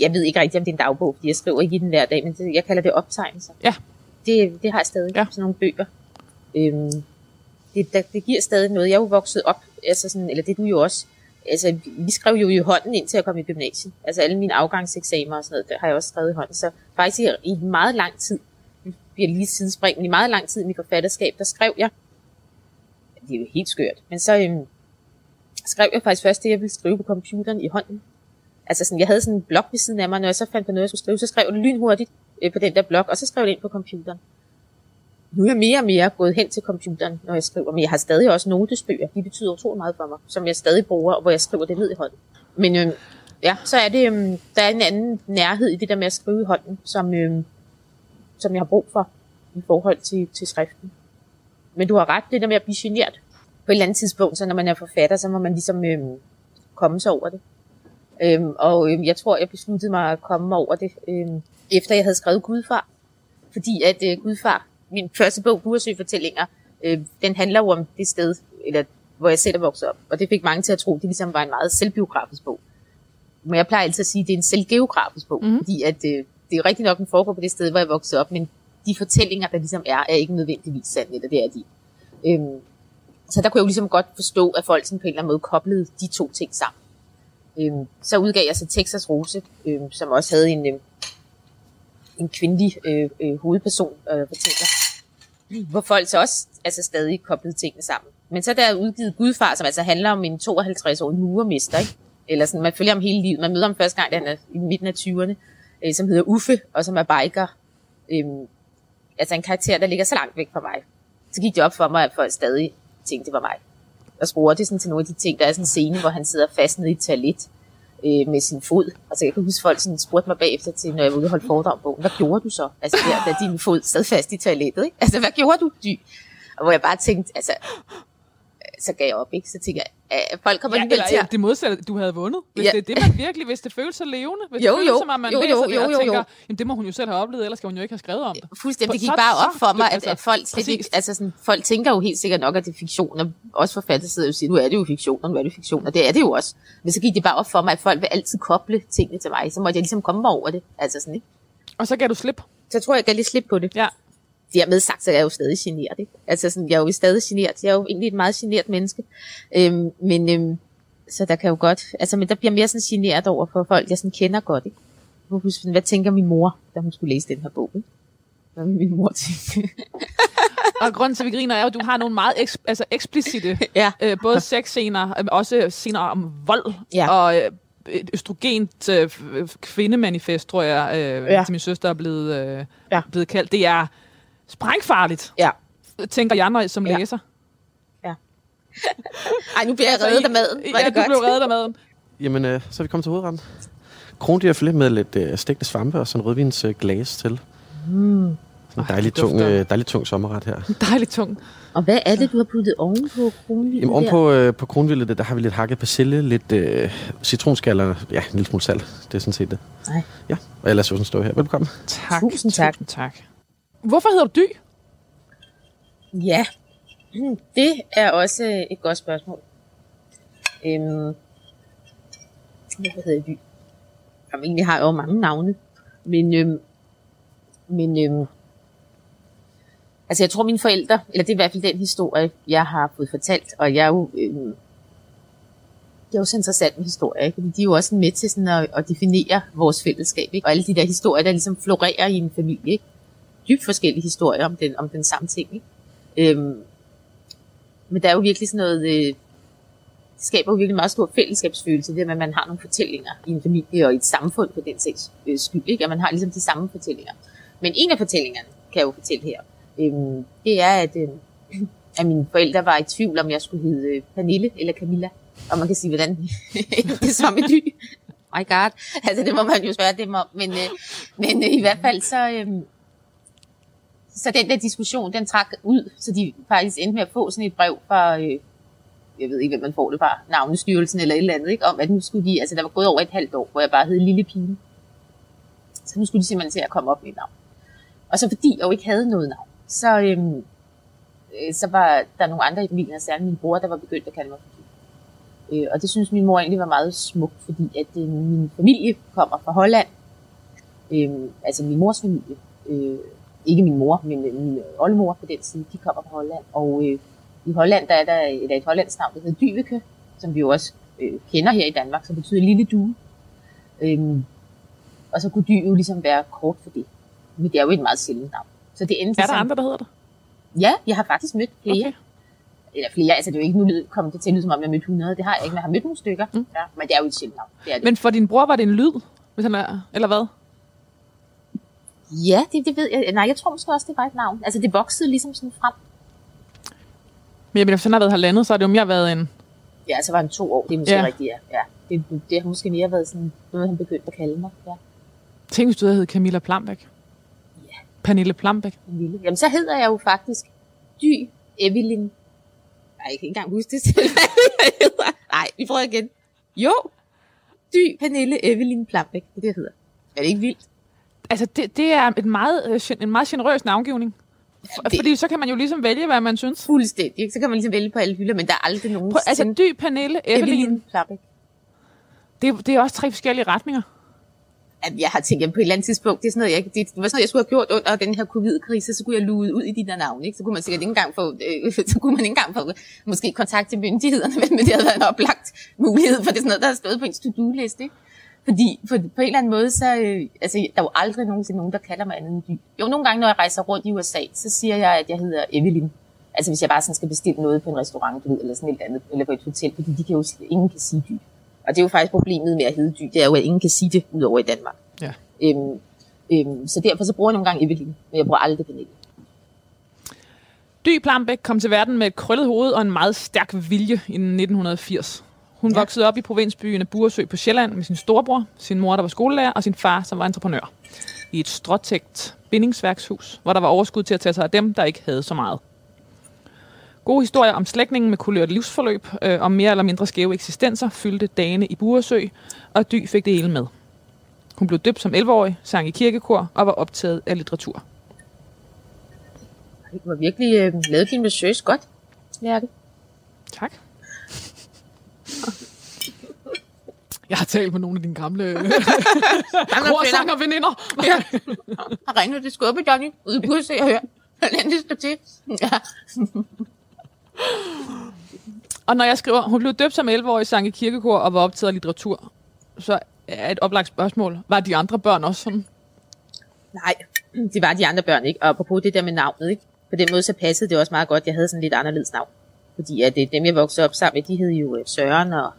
jeg ved ikke rigtig, om det er en dagbog, fordi jeg skriver ikke i den hver dag, men det, jeg kalder det optegnelser. Ja. Det, det har jeg stadig, ja. Sådan nogle bøger. Øhm, det, der, det giver stadig noget. Jeg er jo vokset op, altså sådan, eller det er du jo også. Altså, vi skrev jo i hånden indtil jeg kom i gymnasiet. Altså alle mine afgangseksamer og sådan noget, der har jeg også skrevet i hånden. Så faktisk i, i meget lang tid, bliver lige sidespring, men i meget lang tid i mit forfatterskab, der skrev jeg, det er jo helt skørt, men så øhm, skrev jeg faktisk først det, jeg ville skrive på computeren i hånden. Altså sådan, jeg havde sådan en blog ved siden af mig, når jeg så fandt på noget, jeg skulle skrive, så skrev jeg lynhurtigt øh, på den der blog, og så skrev jeg det ind på computeren. Nu er jeg mere og mere gået hen til computeren, når jeg skriver, men jeg har stadig også notesbøger. De betyder utrolig meget for mig, som jeg stadig bruger, og hvor jeg skriver det ned i hånden. Men øhm, ja, så er det, øhm, der er en anden nærhed i det der med at skrive i hånden, som, øhm, som jeg har brug for i forhold til, til skriften. Men du har ret, det der med at blive generet. på et eller andet tidspunkt, så når man er forfatter, så må man ligesom øhm, komme sig over det. Øhm, og øhm, jeg tror, jeg besluttede mig at komme over det, øhm, efter jeg havde skrevet Gudfar. Fordi at øh, Gudfar, min første bog, Buresø Fortællinger, øh, den handler jo om det sted, eller, hvor jeg selv er vokset op. Og det fik mange til at tro, at det ligesom var en meget selvbiografisk bog. Men jeg plejer altid at sige, at det er en selvgeografisk bog, mm. fordi at, øh, det er jo rigtigt nok, den foregår på det sted, hvor jeg voksede op, men de fortællinger, der ligesom er, er ikke nødvendigvis sande, eller det er de. Øhm, så der kunne jeg jo ligesom godt forstå, at folk sådan på en eller anden måde koblede de to ting sammen. Øhm, så udgav jeg så Texas Rose, øhm, som også havde en, øhm, en kvindelig øh, øh, hovedperson, øh, fortæller, hvor folk så også altså, stadig koblede tingene sammen. Men så er der udgivet Gudfar, som altså handler om en 52-årig murermester, ikke? Eller sådan, man følger ham hele livet. Man møder ham første gang, da han er i midten af 20'erne, øh, som hedder Uffe, og som er biker. Øhm, altså en karakter, der ligger så langt væk fra mig. Så gik det op for mig, at folk stadig tænkte, det var mig. Og spurgte det sådan til nogle af de ting. Der er sådan en scene, hvor han sidder fast nede i et toilet øh, med sin fod. Altså jeg kan huske, folk sådan spurgte mig bagefter til, når jeg var ude og holde foredrag om bogen. Hvad gjorde du så? Altså der, da din fod sad fast i toilettet. Ikke? Altså hvad gjorde du, dy? Og hvor jeg bare tænkte, altså, så gav jeg op, ikke? Så tænkte jeg, at folk kommer Ja, alligevel til at... det modsatte, du havde vundet. Hvis Ja. det er det, man virkelig, hvis det føles så levende. Hvis Jo, det føles jo. som, at man Jo, læser jo, det jo, og jo, tænker, jo. jamen det må hun jo selv have oplevet, ellers skal hun jo ikke have skrevet om det. Fuldstændig. Det gik bare op for mig, at, altså, at folk slet ikke, altså sådan, folk tænker jo helt sikkert nok, at det er fiktion, og også forfatter sidder jo og siger, nu er det jo fiktion, og nu er det fiktion, og det er det jo også. Men så gik det bare op for mig, at folk vil altid koble tingene til mig, så måtte jeg ligesom komme mig over det, altså sådan, ikke? Og så gav du slip. Så jeg tror, jeg gav lidt slip på det. Ja. Dermed sagt, så er jeg jo stadig generet, ikke? Altså sådan, jeg er jo stadig generet. Jeg er jo egentlig et meget generet menneske. Øhm, men, øhm, så der kan jo godt, altså, men der bliver mere sådan generet over for folk, jeg sådan kender godt, ikke? Jeg sådan, Hvad tænker min mor, da hun skulle læse den her bog, ikke? Hvad vil min mor tænke? Og grunden til, at vi griner, er jo, at du har nogle meget eks- altså eksplicite, ja, øh, både sexscener, øh, også scener om vold, Ja. og øh, et østrogent øh, kvindemanifest, tror jeg, øh, ja. til min søster er blevet, øh, Ja. blevet kaldt. Det er sprængfarligt, ja. tænker jeg, når, som Ja. læser. Ej, nu bliver jeg reddet af maden. Er Ja, det du godt. blev reddet af maden. Jamen, øh, så er vi kommet til hovedretten. Krondyr med lidt øh, stegte svampe og sådan rødvins øh, glas til. Mm. Sådan en dejlig, tung, øh, dejlig tung sommerret her. Dejligt tung. Og hvad er det, du har puttet ovenpå kronvildet Jamen, ovenpå øh, på kronvildet, der har vi lidt hakket persille, lidt øh, citronskaller, ja, en lille smule salt. Det er sådan set det. Nej. Ja, og ellers sådan stå her. Velkommen. Tak. Tusind tak. Tusind tak. Hvorfor hedder du Dy? Ja, hmm, Det er også øh, et godt spørgsmål. Øhm, hvorfor hedder det? Jamen, egentlig har jeg jo mange navne. Men, øhm, men øhm, altså jeg tror mine forældre, eller det er i hvert fald den historie, jeg har fået fortalt, og jeg er jo, øhm, det er jo så interessant med historie, ikke? fordi de er jo også med til sådan at, at definere vores fællesskab, ikke? og alle de der historier, der ligesom florerer i en familie, ikke? Dybt forskellige historier om den, om den samme ting. Ikke? Øhm, men der er jo virkelig sådan noget, øh, det skaber jo virkelig meget stor fællesskabsfølelse, det med, at man har nogle fortællinger i en familie og i et samfund på den sags øh, skyld, ikke? at man har ligesom de samme fortællinger. Men en af fortællingerne, kan jeg jo fortælle her, øh, det er, at, øh, at mine forældre var i tvivl, om jeg skulle hedde øh, Pernille eller Camilla. Og man kan sige, hvordan det er som et dy. My god. Altså, det må man jo spørge dem om. Men, øh, men øh, i hvert fald, så, øh, så den der diskussion, den trak ud, så de faktisk endte med at få sådan et brev fra, øh, jeg ved ikke, hvem man får det fra, navnestyrelsen eller et eller andet, ikke? om at nu skulle de, altså der var gået over et halvt år, hvor jeg bare hed Lille Pige. Så nu skulle de simpelthen til at komme op med et navn. Og så fordi jeg jo ikke havde noget navn, så, øhm, øh, så var der nogle andre i familien, særligt min bror, der var begyndt at kalde mig for Øh, og det synes min mor egentlig var meget smukt, fordi at øh, min familie kommer fra Holland. Øh, altså min mors familie. Øh, ikke min mor, men øh, min oldemor på den side, de kommer fra Holland. Og øh, i Holland, der er der et, et hollandsk navn, der hedder Dyveke, som vi jo også øh, kender her i Danmark, som betyder lille due. Øhm, og så kunne dy jo ligesom være kort for det. Men det er jo et meget sjældent navn. Så det endte Er der andre, der hedder det? Ja, jeg har faktisk mødt flere. Okay. Eller flere, altså det er jo ikke nu kommet det til som om jeg har mødt 100. Det har jeg ikke, men jeg har mødt nogle stykker. Mm. Ja, men det er jo et sjældent navn. Det er det. Men for din bror var det en lyd, hvis han er, eller hvad? Ja, det, det ved jeg. Nej, jeg tror måske også, det var et navn. Altså det voksede ligesom sådan frem. Men jeg mener, hvis han har været halvandet, så har det jo mere været en... Ja, så var han to år. Det er måske Ja. rigtigt, ja. ja. Det, det har måske mere været sådan noget, han begyndte at kalde mig. Ja. Tænk, hvis du havde heddet Camilla Plambæk. Ja. Pernille Plambæk. En lille. Jamen, så hedder jeg jo faktisk Dy Evelyn. Nej, jeg kan ikke engang huske det selv. Nej, vi prøver igen. Jo, Dy Pernille Evelyn Plambæk. Det er det, jeg hedder. Er det ikke vildt? Altså, det, det er et meget, øh, en meget generøs navngivning. Det- Fordi så kan man jo ligesom vælge, hvad man synes. Fuldstændig. ikke? Så kan man ligesom vælge på alle hylder, men der er aldrig nogen På, altså, Dy, Pernille, Evelyn, Plambæk. det, det er også tre forskellige retninger. At jeg har tænkt, at på et eller andet tidspunkt, det, er sådan noget, jeg, det, det var sådan noget, jeg skulle have gjort under den her covid-krise, så kunne jeg lude ud i de der navne. Ikke? Så kunne man sikkert ikke engang få, øh, så kunne man ikke engang få måske kontakt til myndighederne, men det havde været en oplagt mulighed, for det er sådan noget, der har stået på ens to-do-liste. Ikke? Fordi for, på en eller anden måde, så øh, altså, der er jo aldrig nogensinde nogen, der kalder mig andet end Dy. Jo, nogle gange, når jeg rejser rundt i USA, så siger jeg, at jeg hedder Evelyn. Altså hvis jeg bare sådan skal bestille noget på en restaurant, du ved, eller sådan et eller andet, eller på et hotel, fordi de kan jo, ingen kan sige Dy. Og det er jo faktisk problemet med at hedde Dy, det er jo, at ingen kan sige det, udover i Danmark. Ja. Øhm, øhm, så derfor så bruger jeg nogle gange Evelyn, men jeg bruger aldrig Pernille. Dy Plambæk kom til verden med et krøllet hoved og en meget stærk vilje i 1980. Hun ja. Voksede op i provinsbyen Buresø på Sjælland med sin storebror, sin mor, der var skolelærer, og sin far, som var entreprenør. I et stråtægt bindingsværkshus, hvor der var overskud til at tage sig af dem, der ikke havde så meget. Gode historier om slægtningen med kulørt livsforløb, øh, om mere eller mindre skæve eksistenser, fyldte dagene i Buresø, og Dy fik det hele med. Hun blev døbt som 11-årig, sang i kirkekor og var optaget af litteratur. Du har virkelig øh, lavet din research godt, Lærke. Tak. Jeg har talt med nogle af dine gamle korsanger veninder. Ja. Har ringet til skubbe, Johnny, ude på se og høre. Hvordan det står til. Ja. Og når jeg skriver, hun blev døbt som 11-årig, sang i kirkekor og var optaget af litteratur, så er et oplagt spørgsmål, var de andre børn også sådan? Nej, det var de andre børn ikke. Og apropos det der med navnet, ikke? På den måde så passede det også meget godt, jeg havde sådan lidt anderledes navn. Fordi at det, dem, jeg voksede op sammen med, de hed jo øh, Søren og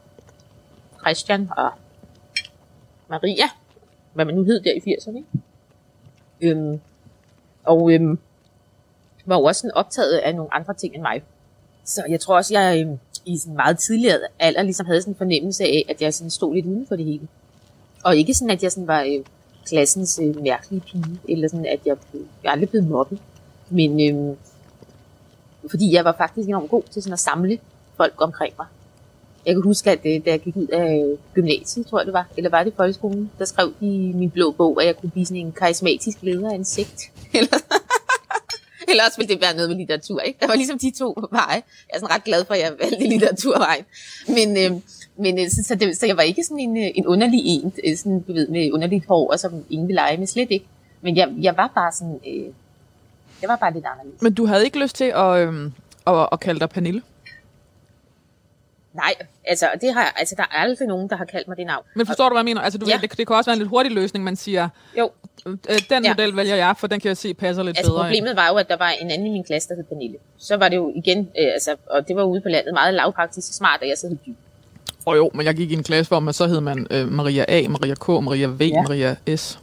Christian og Maria. Hvad man nu hed der i 80'erne, ikke? Øhm, og øhm, var jo også sådan optaget af nogle andre ting end mig. Så jeg tror også, jeg øhm, i sådan meget tidligere alder ligesom havde sådan en fornemmelse af, at jeg sådan stod lidt uden for det hele. Og ikke sådan, at jeg sådan var øh, klassens øh, mærkelige pige, eller sådan, at jeg, blev, jeg aldrig blev mobbet. Men øh, fordi jeg var faktisk enormt god til sådan at samle folk omkring mig. Jeg kan huske, at øh, da jeg gik ud af øh, gymnasiet, tror jeg det var, eller var det folkeskolen, der skrev de i min blå bog, at jeg kunne blive sådan en karismatisk leder af en sekt. Eller, Eller også ville det være noget med litteratur, ikke? Der var ligesom de to veje. Jeg er sådan ret glad for, at jeg valgte litteraturvejen. Men, øh, men øh, så, så, det, så jeg var ikke sådan en, øh, en underlig en, sådan, du ved, med underligt hår, og som ingen ville lege med, slet ikke. Men jeg, jeg var bare sådan, øh, jeg var bare lidt anderledes. Men du havde ikke lyst til at, øhm, at, at kalde dig Pernille? Nej, altså, det har, altså der er aldrig nogen, der har kaldt mig det navn. Men forstår du, hvad jeg mener? Altså, du Ja. ved, det, det kan også være en lidt hurtig løsning, man siger, Jo, øh, den Ja. model vælger jeg, for den kan jeg se passer lidt altså bedre. ind. problemet var jo, at der var en anden i min klasse, der hed Pernille. Så var det jo igen, øh, altså, og det var ude på landet, meget lavpraktisk smart, og jeg så hed Dy. Og jo, men jeg gik i en klasse, hvor man så hed man øh, Maria A, Maria K, Maria V, Ja. Maria S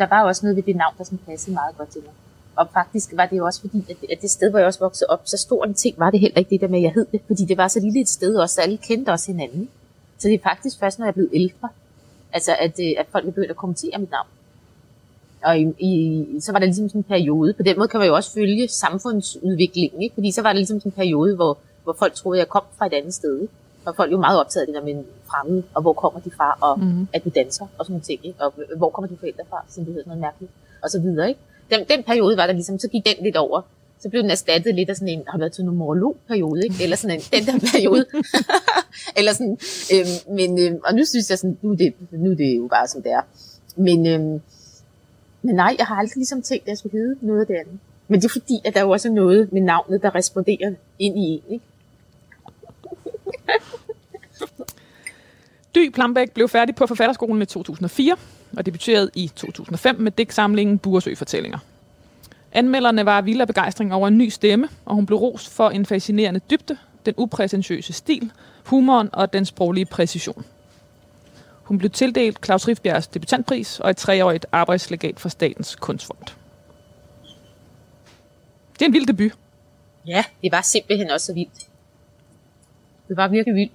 der var også noget ved det navn, der sådan passede meget godt til mig. Og faktisk var det jo også fordi, at det, at det sted, hvor jeg også voksede op, så stor en ting var det heller ikke det der med, at jeg hed det. Fordi det var så lille et sted også, så alle kendte også hinanden. Så det er faktisk først, når jeg blev ældre, altså at, øh, at folk begyndte at kommentere mit navn. Og i, i, så var der ligesom sådan en periode, på den måde kan man jo også følge samfundsudviklingen, ikke? fordi så var der ligesom sådan en periode, hvor, hvor folk troede, at jeg kom fra et andet sted. Ikke? Og folk er jo meget optaget af det der med en fremmed, og hvor kommer de fra, og Mhm. at du danser, og sådan nogle ting. Ikke? Og hvor kommer dine forældre fra, som det hedder noget mærkeligt, og så videre. Ikke? Den, den periode var der ligesom, så gik den lidt over. Så blev den erstattet lidt af sådan en, har været til en numerolog-periode, ikke? Eller sådan en, den der periode. Eller sådan, øhm, men, øhm, og nu synes jeg sådan, nu er, det, nu er det jo bare som det er. Men, øhm, men nej, jeg har aldrig ligesom tænkt, at jeg skulle hedde noget af det andet. Men det er fordi, at der jo også er noget med navnet, der responderer ind i en, ikke? Dy Plambæk blev færdig på forfatterskolen i 2004 og debuterede i 2005 med digtsamlingen Buresø Fortællinger. Anmelderne var vild af begejstring over en ny stemme, og hun blev rost for en fascinerende dybde, den upræsentiøse stil, humoren og den sproglige præcision. Hun blev tildelt Claus Rifbjergs debutantpris og et treårigt arbejdslegat fra Statens Kunstfond. Det er en vild debut. Ja, det var simpelthen også så vildt. Det var virkelig vildt.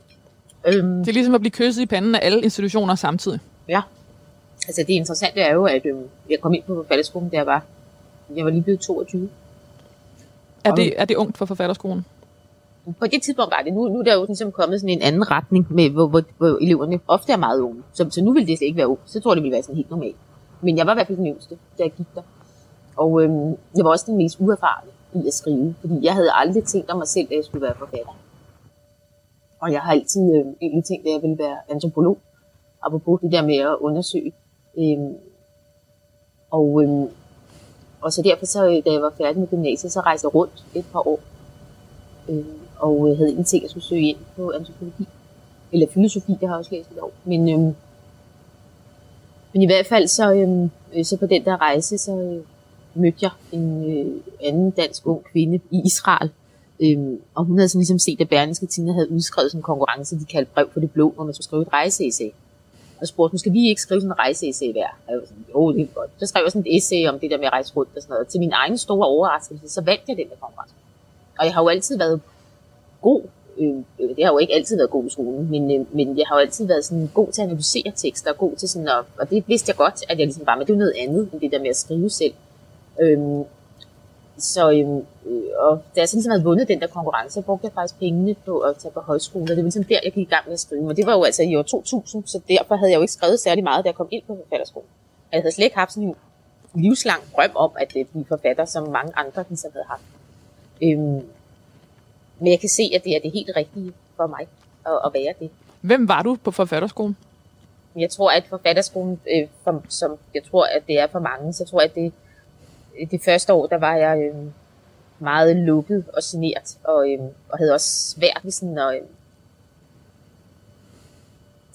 Øhm, Det er ligesom at blive kysset i panden af alle institutioner samtidig. Ja. Altså det interessante er jo, at øhm, jeg kom ind på forfatterskolen, jeg var, jeg var lige blevet 22. Er det, er det ungt for forfatterskolen? På det tidspunkt var det. Nu, nu er der jo ligesom kommet sådan en anden retning, med, hvor, hvor, hvor eleverne ofte er meget unge. Så, så nu ville det slet ikke være unge. Så tror jeg, det ville være sådan helt normalt. Men jeg var i hvert fald den yngste, da jeg gik der. Og øhm, jeg var også den mest uerfarne i at skrive, fordi jeg havde aldrig tænkt om mig selv, at jeg skulle være forfatter. Og jeg har altid øh, egentlig tænkt, at jeg ville være antropolog, apropos det der med at undersøge. Øh, og, øh, og så derfor, så, øh, da jeg var færdig med gymnasiet, så rejste jeg rundt et par år. Øhm, øh, og jeg havde egentlig tænkt, at jeg skulle søge ind på antropologi. Eller filosofi, det har jeg også læst et år. Men, Øh, men i hvert fald, så, øhm, øh, så på den der rejse, så øh, mødte jeg en øh, anden dansk ung kvinde i Israel. Øhm, og hun havde sådan ligesom set, at Berlingske Tidende havde udskrevet sådan en konkurrence, de kaldte brev for det blå, hvor man skulle skrive et rejseessay. Og spurgte, nu skal vi ikke skrive sådan en rejseessay hver? Og jeg var sådan, jo, det er godt. Så skrev jeg sådan et essay om det der med at rejse rundt og sådan noget. Til min egen store overraskelse, så vandt jeg den der konkurrence. Og jeg har jo altid været god, øh, øh, det har jo ikke altid været god i skolen, men, øh, men jeg har jo altid været sådan god til at analysere tekster, og god til sådan at, og det vidste jeg godt, at jeg ligesom var, men det er jo noget andet, end det der med at skrive selv. Øhm, så, øhm, øh, og da jeg så ligesom havde vundet den der konkurrence, så brugte jeg faktisk pengene på at tage på højskole, og det var ligesom der, jeg gik i gang med at skrive. Og det var jo altså i år 2000, så derfor havde jeg jo ikke skrevet særlig meget, da jeg kom ind på forfatterskolen. Og jeg havde slet ikke haft sådan en livslang drøm om at øh, blive forfatter, som mange andre ligesom havde haft. Øhm, men jeg kan se, at det er det helt rigtige for mig at, at være det. Hvem var du på forfatterskolen? Men Jeg tror, at forfatterskolen, øh, for, som jeg tror, at det er for mange, så tror jeg, at det, det første år, der var jeg øh, meget lukket og genert, og, øh, og havde også svært ved sådan at, øh,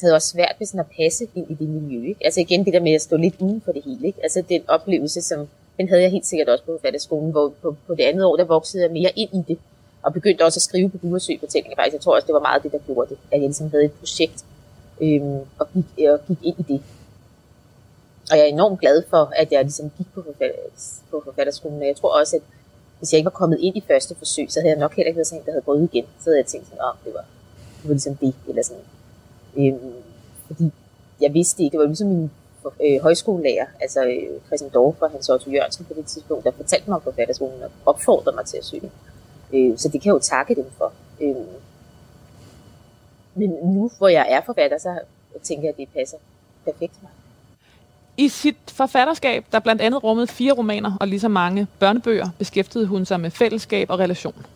havde også svært ved sådan at passe ind i det miljø. Ikke? Altså igen det der med at stå lidt uden for det hele. Ikke? Altså den oplevelse, som den havde jeg helt sikkert også på forfatterskolen, hvor på, på det andet år, der voksede jeg mere ind i det, og begyndte også at skrive på Buresø fortællinger. Faktisk, jeg tror også, det var meget det, der gjorde det, at jeg ligesom havde et projekt, øh, og, gik, og gik ind i det. Og jeg er enormt glad for, at jeg ligesom gik på, forfatter, på forfatterskolen, og jeg tror også, at hvis jeg ikke var kommet ind i første forsøg, så havde jeg nok heller ikke været sådan en, der havde gået igen. Så havde jeg tænkt sådan, oh, det var, det var ligesom det, eller sådan. Øhm, fordi jeg vidste ikke, det var ligesom min øh, højskolelærer, altså øh, Christian Dorfer, han Hans Otto Jørgensen på det tidspunkt, der fortalte mig om forfatterskolen og opfordrede mig til at søge. Øh, så det kan jeg jo takke dem for. Øh, men nu, hvor jeg er forfatter, så tænker jeg, at det passer perfekt mig. I sit forfatterskab, der blandt andet rummede fire romaner og lige så mange børnebøger, beskæftigede hun sig med fællesskab og relation.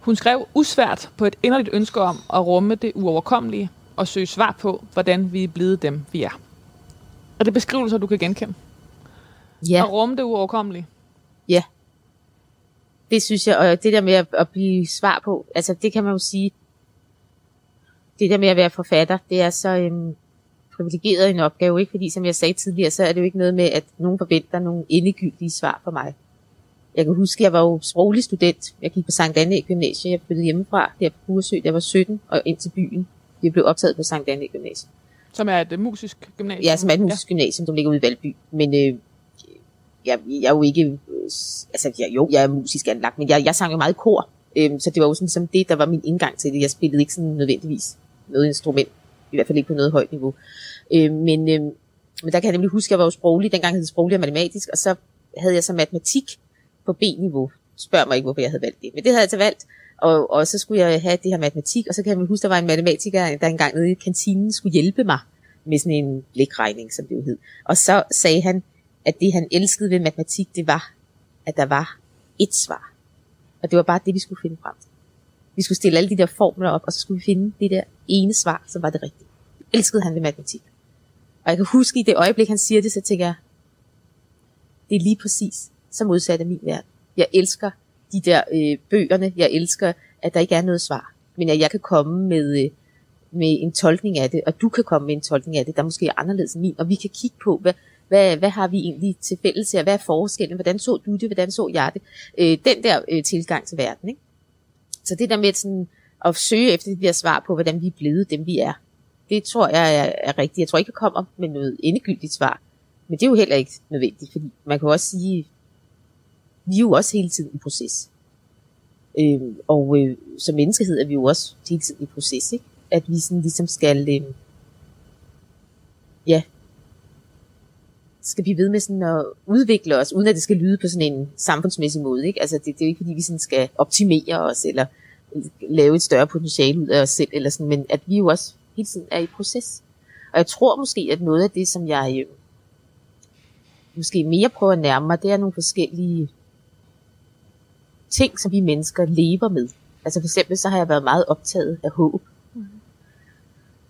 Hun skrev usvært på et inderligt ønske om at rumme det uoverkommelige og søge svar på, hvordan vi er blevet dem, vi er. Er det beskrivelser, du kan genkende? Ja. At rumme det uoverkommelige? Ja. Det synes jeg, og det der med at, at blive svar på, altså det kan man jo sige, det der med at være forfatter, det er så øhm, privilegeret en opgave, ikke? Fordi som jeg sagde tidligere, så er det jo ikke noget med, at nogen forventer nogle endegyldige svar fra mig. Jeg kan huske, at jeg var jo sproglig student. Jeg gik på Sankt Anne Gymnasium. Jeg flyttede hjemmefra der på Buresø, jeg var 17, og ind til byen. Jeg blev optaget på Sankt Anne Gymnasium. Som er et uh, musisk gymnasium? Ja, som er et musisk ja. gymnasium, som ligger ude i Valby. Men øh, jeg, jeg er jo ikke... Øh, altså, jeg, jo, jeg er musisk anlagt, men jeg, jeg sang jo meget i kor. Øh, så det var jo sådan som det, der var min indgang til det. Jeg spillede ikke sådan nødvendigvis noget instrument. I hvert fald ikke på noget højt niveau. Øh, men, øh, men der kan jeg nemlig huske, at jeg var jo sproglig. Dengang hed det sproglig og matematisk. Og så havde jeg så matematik på B-niveau. Spørg mig ikke, hvorfor jeg havde valgt det. Men det havde jeg så valgt. Og, og så skulle jeg have det her matematik, og så kan jeg huske, der var en matematiker, der engang nede i kantinen skulle hjælpe mig med sådan en blikregning, som det jo hed. Og så sagde han, at det han elskede ved matematik, det var, at der var et svar. Og det var bare det, vi skulle finde frem til. Vi skulle stille alle de der formler op, og så skulle vi finde det der ene svar, som var det rigtige. Elskede han ved matematik. Og jeg kan huske i det øjeblik, han siger det, så tænker jeg, det er lige præcis så modsat af min verden. Jeg elsker de der øh, bøgerne. Jeg elsker, at der ikke er noget svar. Men at jeg kan komme med, øh, med en tolkning af det, og du kan komme med en tolkning af det, der måske er anderledes end min. Og vi kan kigge på, hvad, hvad, hvad har vi egentlig til fælles her? Hvad er forskellen? Hvordan så du det? Hvordan så jeg det? Øh, den der øh, tilgang til verden. Ikke? Så det der med sådan, at søge efter de der svar på, hvordan vi er blevet dem, vi er, det tror jeg er, er rigtigt. Jeg tror ikke, jeg kommer med noget endegyldigt svar. Men det er jo heller ikke nødvendigt, fordi man kan også sige, vi er jo også hele tiden i proces. Øh, og øh, som menneskehed er vi jo også hele tiden i proces, ikke? At vi sådan ligesom skal, øh, ja, skal blive ved med sådan at udvikle os, uden at det skal lyde på sådan en samfundsmæssig måde, ikke? Altså det, det er jo ikke fordi, vi sådan skal optimere os, eller lave et større potentiale ud af os selv, eller sådan, men at vi jo også hele tiden er i proces. Og jeg tror måske, at noget af det, som jeg øh, måske mere prøver at nærme mig, det er nogle forskellige ting, som vi mennesker lever med. Altså for eksempel så har jeg været meget optaget af håb. Mm.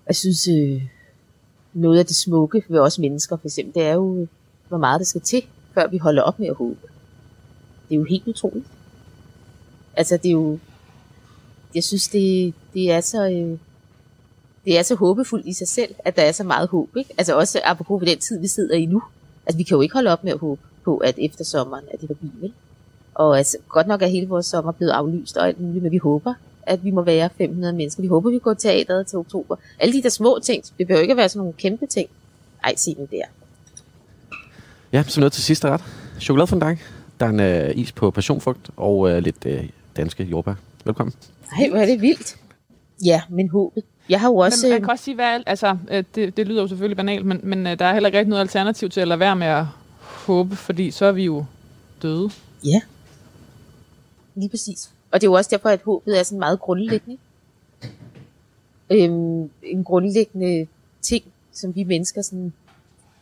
Jeg synes, øh, noget af det smukke ved os mennesker, for eksempel, det er jo, hvor meget der skal til, før vi holder op med at håbe. Det er jo helt utroligt. Altså det er jo, jeg synes, det, det er så... Øh, det er så håbefuldt i sig selv, at der er så meget håb. Ikke? Altså også apropos den tid, vi sidder i nu. Altså vi kan jo ikke holde op med at håbe på, at efter sommeren er det forbi, vel? Og altså, godt nok er hele vores sommer blevet aflyst og alt muligt, men vi håber, at vi må være 500 mennesker. Vi håber, vi går teateret til oktober. Alle de der små ting, det behøver ikke at være sådan nogle kæmpe ting. Ej, se nu der. Ja, så noget til sidste ret. Chokoladefondant, der er en øh, is på passionfrugt og øh, lidt øh, danske jordbær. Velkommen. Nej, hvor er det vildt. Ja, men håbet. Jeg har jo også... Men man kan også sige, hvad, altså, øh, det, det lyder jo selvfølgelig banalt, men, men øh, der er heller ikke rigtig noget alternativ til at lade være med at håbe, fordi så er vi jo døde. Ja, lige præcis. Og det er jo også derfor, at håbet er sådan meget grundlæggende. Øhm, en grundlæggende ting, som vi mennesker sådan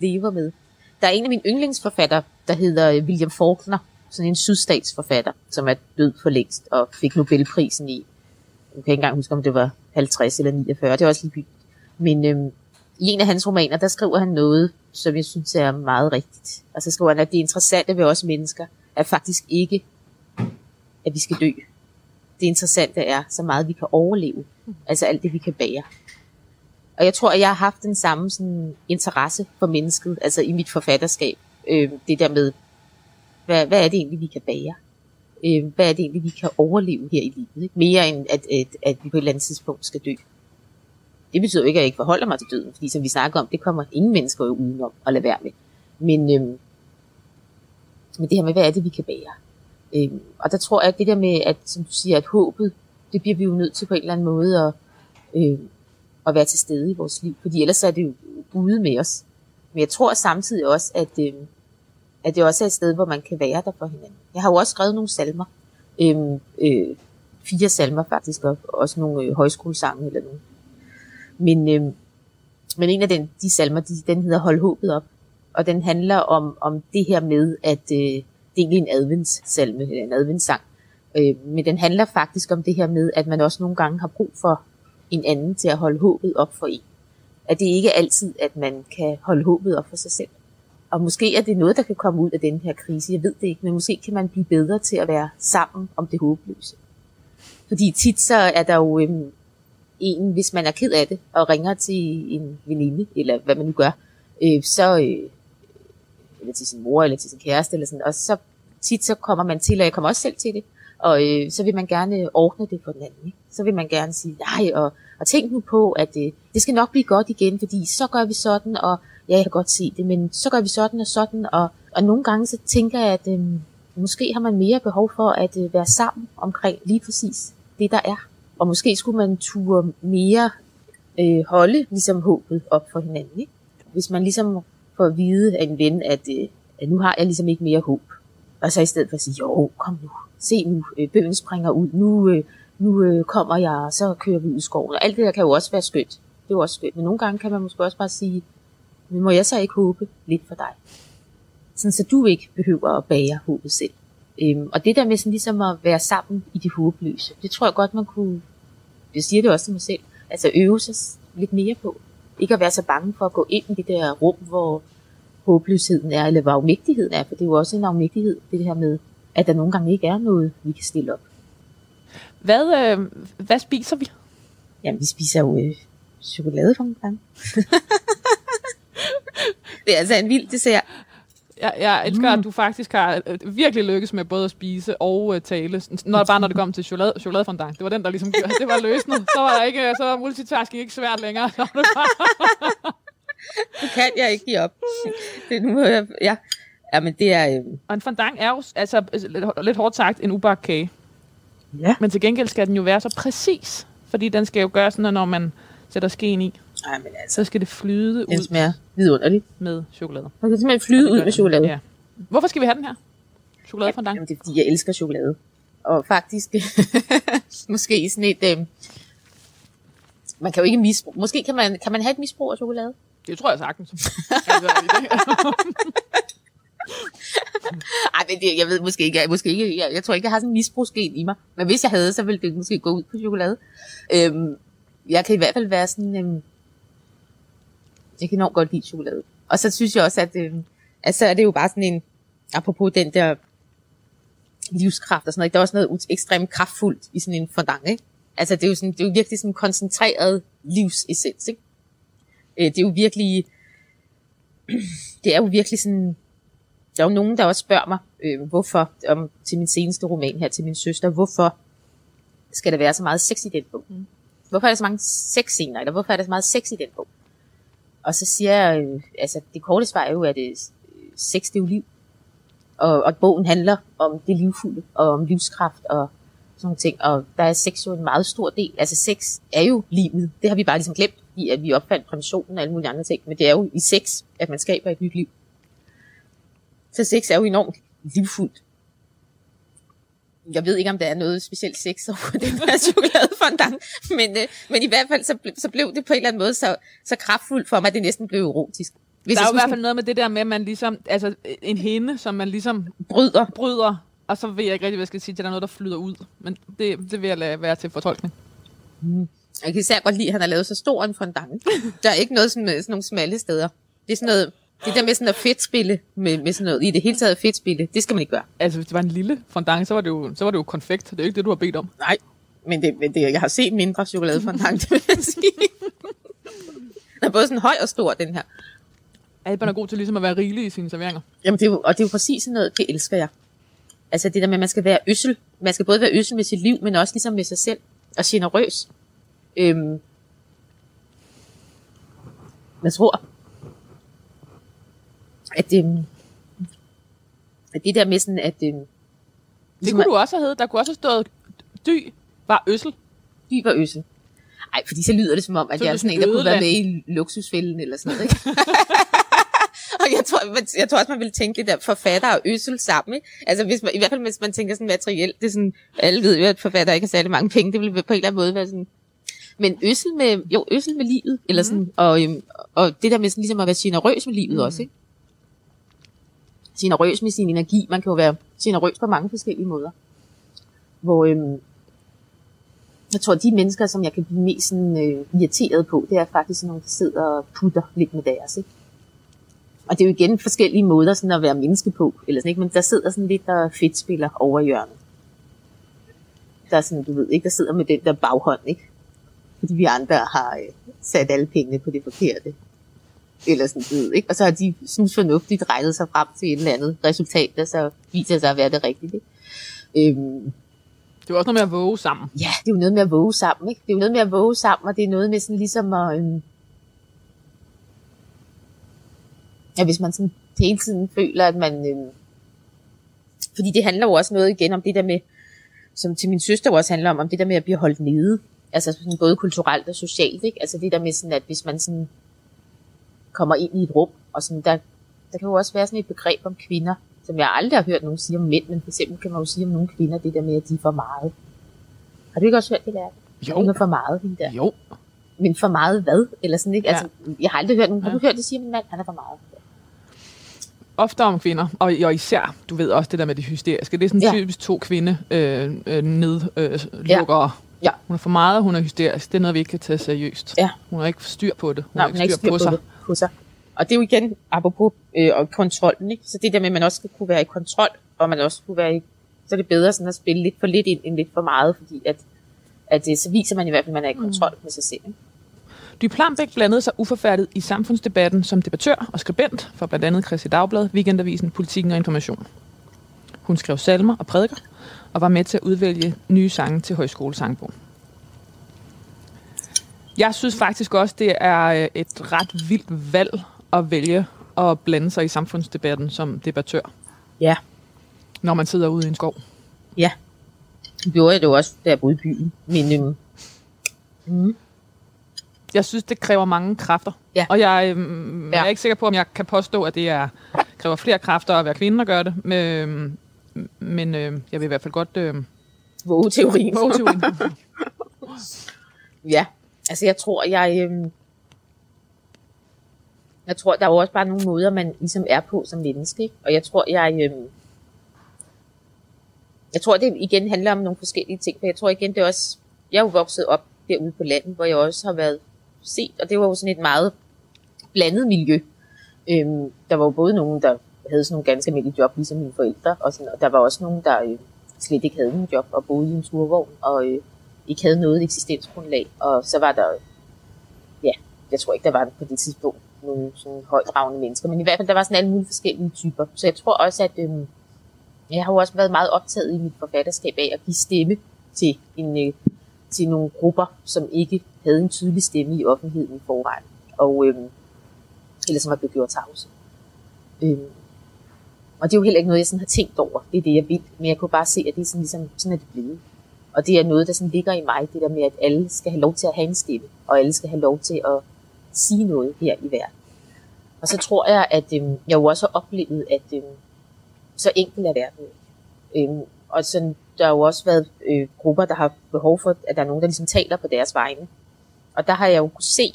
lever med. Der er en af mine yndlingsforfattere, der hedder øh, William Faulkner, sådan en sydstatsforfatter, som er død for længst og fik Nobelprisen i, jeg kan ikke engang huske, om det var 50 eller 49, det er også lige Men øhm, i en af hans romaner, der skriver han noget, som jeg synes er meget rigtigt. Og så skriver han, at det interessante ved os mennesker er faktisk ikke, at vi skal dø. Det interessante er, så meget vi kan overleve. Altså alt det, vi kan bære. Og jeg tror, at jeg har haft den samme sådan, interesse for mennesket, altså i mit forfatterskab. Øh, det der med, hvad, hvad er det egentlig, vi kan bære? Øh, hvad er det egentlig, vi kan overleve her i livet? Ikke? Mere end, at, at, at vi på et eller andet tidspunkt skal dø. Det betyder jo ikke, at jeg ikke forholder mig til døden, fordi som vi snakker om, det kommer ingen mennesker jo udenom at lade være med. Men, øh, men det her med, hvad er det, vi kan bære? Øh, og der tror jeg, at det der med, at, som du siger, at håbet, det bliver vi jo nødt til på en eller anden måde at, øh, at være til stede i vores liv, fordi ellers er det jo ude med os. Men jeg tror samtidig også, at, øh, at det også er et sted, hvor man kan være der for hinanden. Jeg har jo også skrevet nogle salmer, øh, øh, fire salmer faktisk, og også nogle øh, højskolesange eller nogle. Men, øh, men en af den, de salmer, de, den hedder Hold håbet op. og den handler om, om det her med, at øh, det er egentlig en adventssalme, eller en adventssang, øh, men den handler faktisk om det her med, at man også nogle gange har brug for en anden til at holde håbet op for en. At det ikke er altid, at man kan holde håbet op for sig selv. Og måske er det noget, der kan komme ud af den her krise, jeg ved det ikke, men måske kan man blive bedre til at være sammen om det håbløse. Fordi tit så er der jo øhm, en, hvis man er ked af det, og ringer til en veninde, eller hvad man nu gør, øh, så, øh, eller til sin mor, eller til sin kæreste, eller sådan, og så tit så kommer man til, og jeg kommer også selv til det, og øh, så vil man gerne ordne det for den anden. Ikke? Så vil man gerne sige, nej, og, og tænk nu på, at øh, det skal nok blive godt igen, fordi så gør vi sådan, og ja, jeg kan godt se det, men så gør vi sådan og sådan, og, og nogle gange så tænker jeg, at øh, måske har man mere behov for at øh, være sammen omkring lige præcis det, der er. Og måske skulle man ture mere øh, holde ligesom håbet op for hinanden. Ikke? Hvis man ligesom for at vide af en ven, at, øh, at nu har jeg ligesom ikke mere håb. Og så i stedet for at sige, jo, kom nu, se nu, øh, bøgen springer ud, nu, øh, nu øh, kommer jeg, og så kører vi ud i skoven. Og alt det der kan jo også være skønt. Det er jo også skønt. Men nogle gange kan man måske også bare sige, men må jeg så ikke håbe lidt for dig? Sådan, så du ikke behøver at bære håbet selv. Øhm, og det der med sådan ligesom at være sammen i det håbløse, det tror jeg godt, man kunne, det siger det også til mig selv, altså øve sig lidt mere på. Ikke at være så bange for at gå ind i det der rum, hvor håbløsheden er, eller hvor afmægtigheden er, for det er jo også en afmægtighed, det her med, at der nogle gange ikke er noget, vi kan stille op. Hvad, øh, hvad spiser vi? Jamen, vi spiser jo øh, chokolade for gang. det er altså en vild dessert. Jeg, jeg elsker, mm. at du faktisk har øh, virkelig lykkes med både at spise og uh, tale, når, bare når det kom til chokolade, chokoladefondant. Det var den, der ligesom gjorde, det var løsnet. Så var, der ikke, så var multitasking ikke svært længere. Så det det kan jeg ikke give op. Det nu, jeg, ja. ja, men det er... Øh... Og en fondant er jo altså, lidt, lidt hårdt sagt en ubagt kage. Ja. Men til gengæld skal den jo være så præcis, fordi den skal jo gøre sådan, at når man sætter skeen i, Nej, men altså, så skal det flyde den ud smager vidunderligt. med chokolade. Man kan simpelthen flyde ud med chokolade. Ja. Hvorfor skal vi have den her? Chokoladefondant? Jamen, det er fordi, jeg elsker chokolade. Og faktisk, måske sådan et... Øh, man kan jo ikke misbruge... Måske kan man, kan man have et misbrug af chokolade? Det tror jeg sagtens. Ej, men det, jeg ved måske ikke, jeg, måske ikke jeg, jeg tror ikke, jeg har sådan en misbrugsgen i mig. Men hvis jeg havde, så ville det måske gå ud på chokolade. Øhm, jeg kan i hvert fald være sådan, øhm, jeg kan enormt godt lide chokolade. Og så synes jeg også, at, øhm, at så er det jo bare sådan en, apropos den der livskraft og sådan noget, der er også noget ekstremt kraftfuldt i sådan en fondant, ikke? Altså det er jo, sådan, det er jo virkelig sådan en koncentreret livsessens, ikke? Øh, det er jo virkelig, det er jo virkelig sådan, der er jo nogen, der også spørger mig, øh, hvorfor, om, til min seneste roman her, til min søster, hvorfor skal der være så meget sex i den bog? Mm. Hvorfor er der så mange sexscener, eller hvorfor er der så meget sex i den bog? Og så siger jeg, øh, altså det korte svar er jo, at det, øh, sex det er jo liv. Og, og bogen handler om det livfulde, og om livskraft, og sådan nogle ting. Og der er sex jo en meget stor del. Altså sex er jo livet. Det har vi bare ligesom glemt, i at vi opfandt præmissionen og alle mulige andre ting. Men det er jo i sex, at man skaber et nyt liv. Så sex er jo enormt livfuldt. Jeg ved ikke, om der er noget specielt sex over den her chokoladefondant, men, øh, men i hvert fald så, ble, så blev det på en eller anden måde så, så kraftfuldt for mig, at det næsten blev erotisk. Hvis der er jo i hvert fald noget med det der med, at man ligesom, altså en hende, som man ligesom bryder. bryder, og så ved jeg ikke rigtig, hvad jeg skal sige, til der er noget, der flyder ud. Men det, det vil jeg lade være til fortolkning. Mm. Jeg kan især godt lide, at han har lavet så stor en fondant. Der er ikke noget sådan, sådan nogle smalle steder. Det er sådan noget, det der med sådan at fedtspille, med, med sådan noget, i det hele taget fedtspille, det skal man ikke gøre. Altså, hvis det var en lille fondant, så var det jo, så var det jo konfekt. Det er jo ikke det, du har bedt om. Nej, men, det, men det, jeg har set mindre chokoladefondant, det vil jeg sige. Den er både sådan høj og stor, den her. Alban er god til ligesom at være rigelig i sine serveringer. Jamen, det er jo, og det er jo præcis sådan noget, det elsker jeg. Altså det der med, at man skal være øssel. Man skal både være øssel med sit liv, men også ligesom med sig selv. Og generøs. Øhm, jeg tror, at, øhm, at det der med sådan, at... Øhm, det kunne at, du også have heddet. Der kunne også have stået, dy var øssel. Dy var øssel. Ej, fordi så lyder det som om, at så jeg er sådan en, der kunne være med i luksusfælden eller sådan noget, ikke? og jeg tror, man, jeg tror også, man vil tænke det der forfatter og øssel sammen. Ikke? Altså hvis man, i hvert fald hvis man tænker sådan materielt, det er sådan, alle ved jo, at forfatter ikke har særlig mange penge, det vil på en eller anden måde være sådan, men øssel med, jo, øssel med livet, eller sådan, mm. og, øhm, og det der med sådan ligesom at være generøs med livet mm. også, ikke? Generøs med sin energi. Man kan jo være generøs på mange forskellige måder. Hvor øhm, jeg tror, de mennesker, som jeg kan blive mest sådan, øh, irriteret på, det er faktisk nogle, der sidder og putter lidt med deres. Ikke? Og det er jo igen forskellige måder sådan at være menneske på, eller sådan, ikke? men der sidder sådan lidt der fedt spiller over hjørnet. Der er sådan, du ved ikke, der sidder med den der baghånd, ikke? Fordi vi andre har øh, sat alle pengene på det forkerte. Eller sådan, ved, ikke? Og så har de synes fornuftigt regnet sig frem til et eller andet resultat, der så viser sig at være det rigtige. Øhm, Det er også noget med at våge sammen. Ja, det er jo noget med at våge sammen, ikke? Det er jo noget med at våge sammen, og det er noget med sådan ligesom at... Øhm, ja, hvis man sådan hele tiden føler, at man... Øhm, fordi det handler jo også noget igen om det der med, som til min søster også handler om, om det der med at blive holdt nede. Altså sådan både kulturelt og socialt, ikke? Altså det der med sådan, at hvis man sådan kommer ind i et rum, og sådan der, der kan jo også være sådan et begreb om kvinder, som jeg aldrig har hørt nogen sige om mænd, men for eksempel kan man jo sige om nogle kvinder, det der med, at de er for meget. Har du ikke også hørt det der? Jo. Hun er for meget, hende der. Jo. Men for meget hvad? Eller sådan, ikke? Ja. Altså, jeg har aldrig hørt nogen. Har Ja. du hørt det sige om en mand, han er for meget? Ofte om kvinder, og, og især, du ved også det der med det hysteriske. Det er sådan Ja. typisk to kvinde øh, øh, nedlukkere. Ja. Hun er for meget, hun er hysterisk. Det er noget, vi ikke kan tage seriøst. Ja. Hun har ikke styr på det. Hun Nej, har ikke styr på, sig. det på sig. Og det er jo igen, apropos øh, og kontrollen, ikke? Så det der med, at man også skal kunne være i kontrol, og man også kunne være i, så er det bedre sådan at spille lidt for lidt ind, end lidt for meget, fordi at, at det, så viser man i hvert fald, at man er i kontrol mm. med sig selv. Ikke? Dy Plambæk blandede sig uforfærdet i samfundsdebatten som debattør og skribent for blandt andet Christi Dagblad, Weekendavisen, Politikken og Information. Hun skrev salmer og prædiker og var med til at udvælge nye sange til Højskolesangbogen. Jeg synes faktisk også, det er øh, et ret vildt valg at vælge at blande sig i samfundsdebatten som debattør, Ja, når man sidder ude i en skov. ja. Det gjorde jeg det jo også, da jeg boede i byen. Men øhm, mm, Jeg synes, det kræver mange kræfter. Ja. Og jeg, øhm, Ja. jeg er ikke sikker på, om jeg kan påstå, at det er, kræver flere kræfter at være kvinde, der gør det. Men, men øh, jeg vil i hvert fald godt øh, våge teorien. våge teorien. Ja, altså jeg tror, jeg... Øh, jeg tror, der er jo også bare nogle måder, man ligesom er på som menneske. Ikke? Og jeg tror, jeg... Øh, jeg tror, det igen handler om nogle forskellige ting. For jeg tror igen, det er også... Jeg er jo vokset op derude på landet, hvor jeg også har været set. Og det var jo sådan et meget blandet miljø. Øhm, der var jo både nogen, der havde sådan nogle ganske almindelige job, ligesom mine forældre. Og, sådan, og der var også nogen, der øh, slet ikke havde nogen job og boede i en turvogn. Og øh, ikke havde noget eksistensgrundlag. Og så var der, ja, jeg tror ikke, der var på det tidspunkt nogle sådan højdragende mennesker, men i hvert fald, der var sådan alle mulige forskellige typer. Så jeg tror også, at øhm, jeg har jo også været meget optaget i mit forfatterskab af at give stemme til, en, øh, til nogle grupper, som ikke havde en tydelig stemme i offentligheden i forvejen. Og, øhm, eller som var blevet gjort tavse. Øhm, og det er jo heller ikke noget, jeg sådan har tænkt over. Det er det, jeg vil. Men jeg kunne bare se, at det er sådan, ligesom, sådan er det blevet. Og det er noget, der sådan ligger i mig, det der med, at alle skal have lov til at have en stemme, og alle skal have lov til at sige noget her i verden. Og så tror jeg, at øhm, jeg jo også har oplevet, at øhm, så enkelt er verden. ikke. Øhm, og sådan, der har jo også været øh, grupper, der har behov for, at der er nogen, der ligesom taler på deres vegne. Og der har jeg jo kunne se,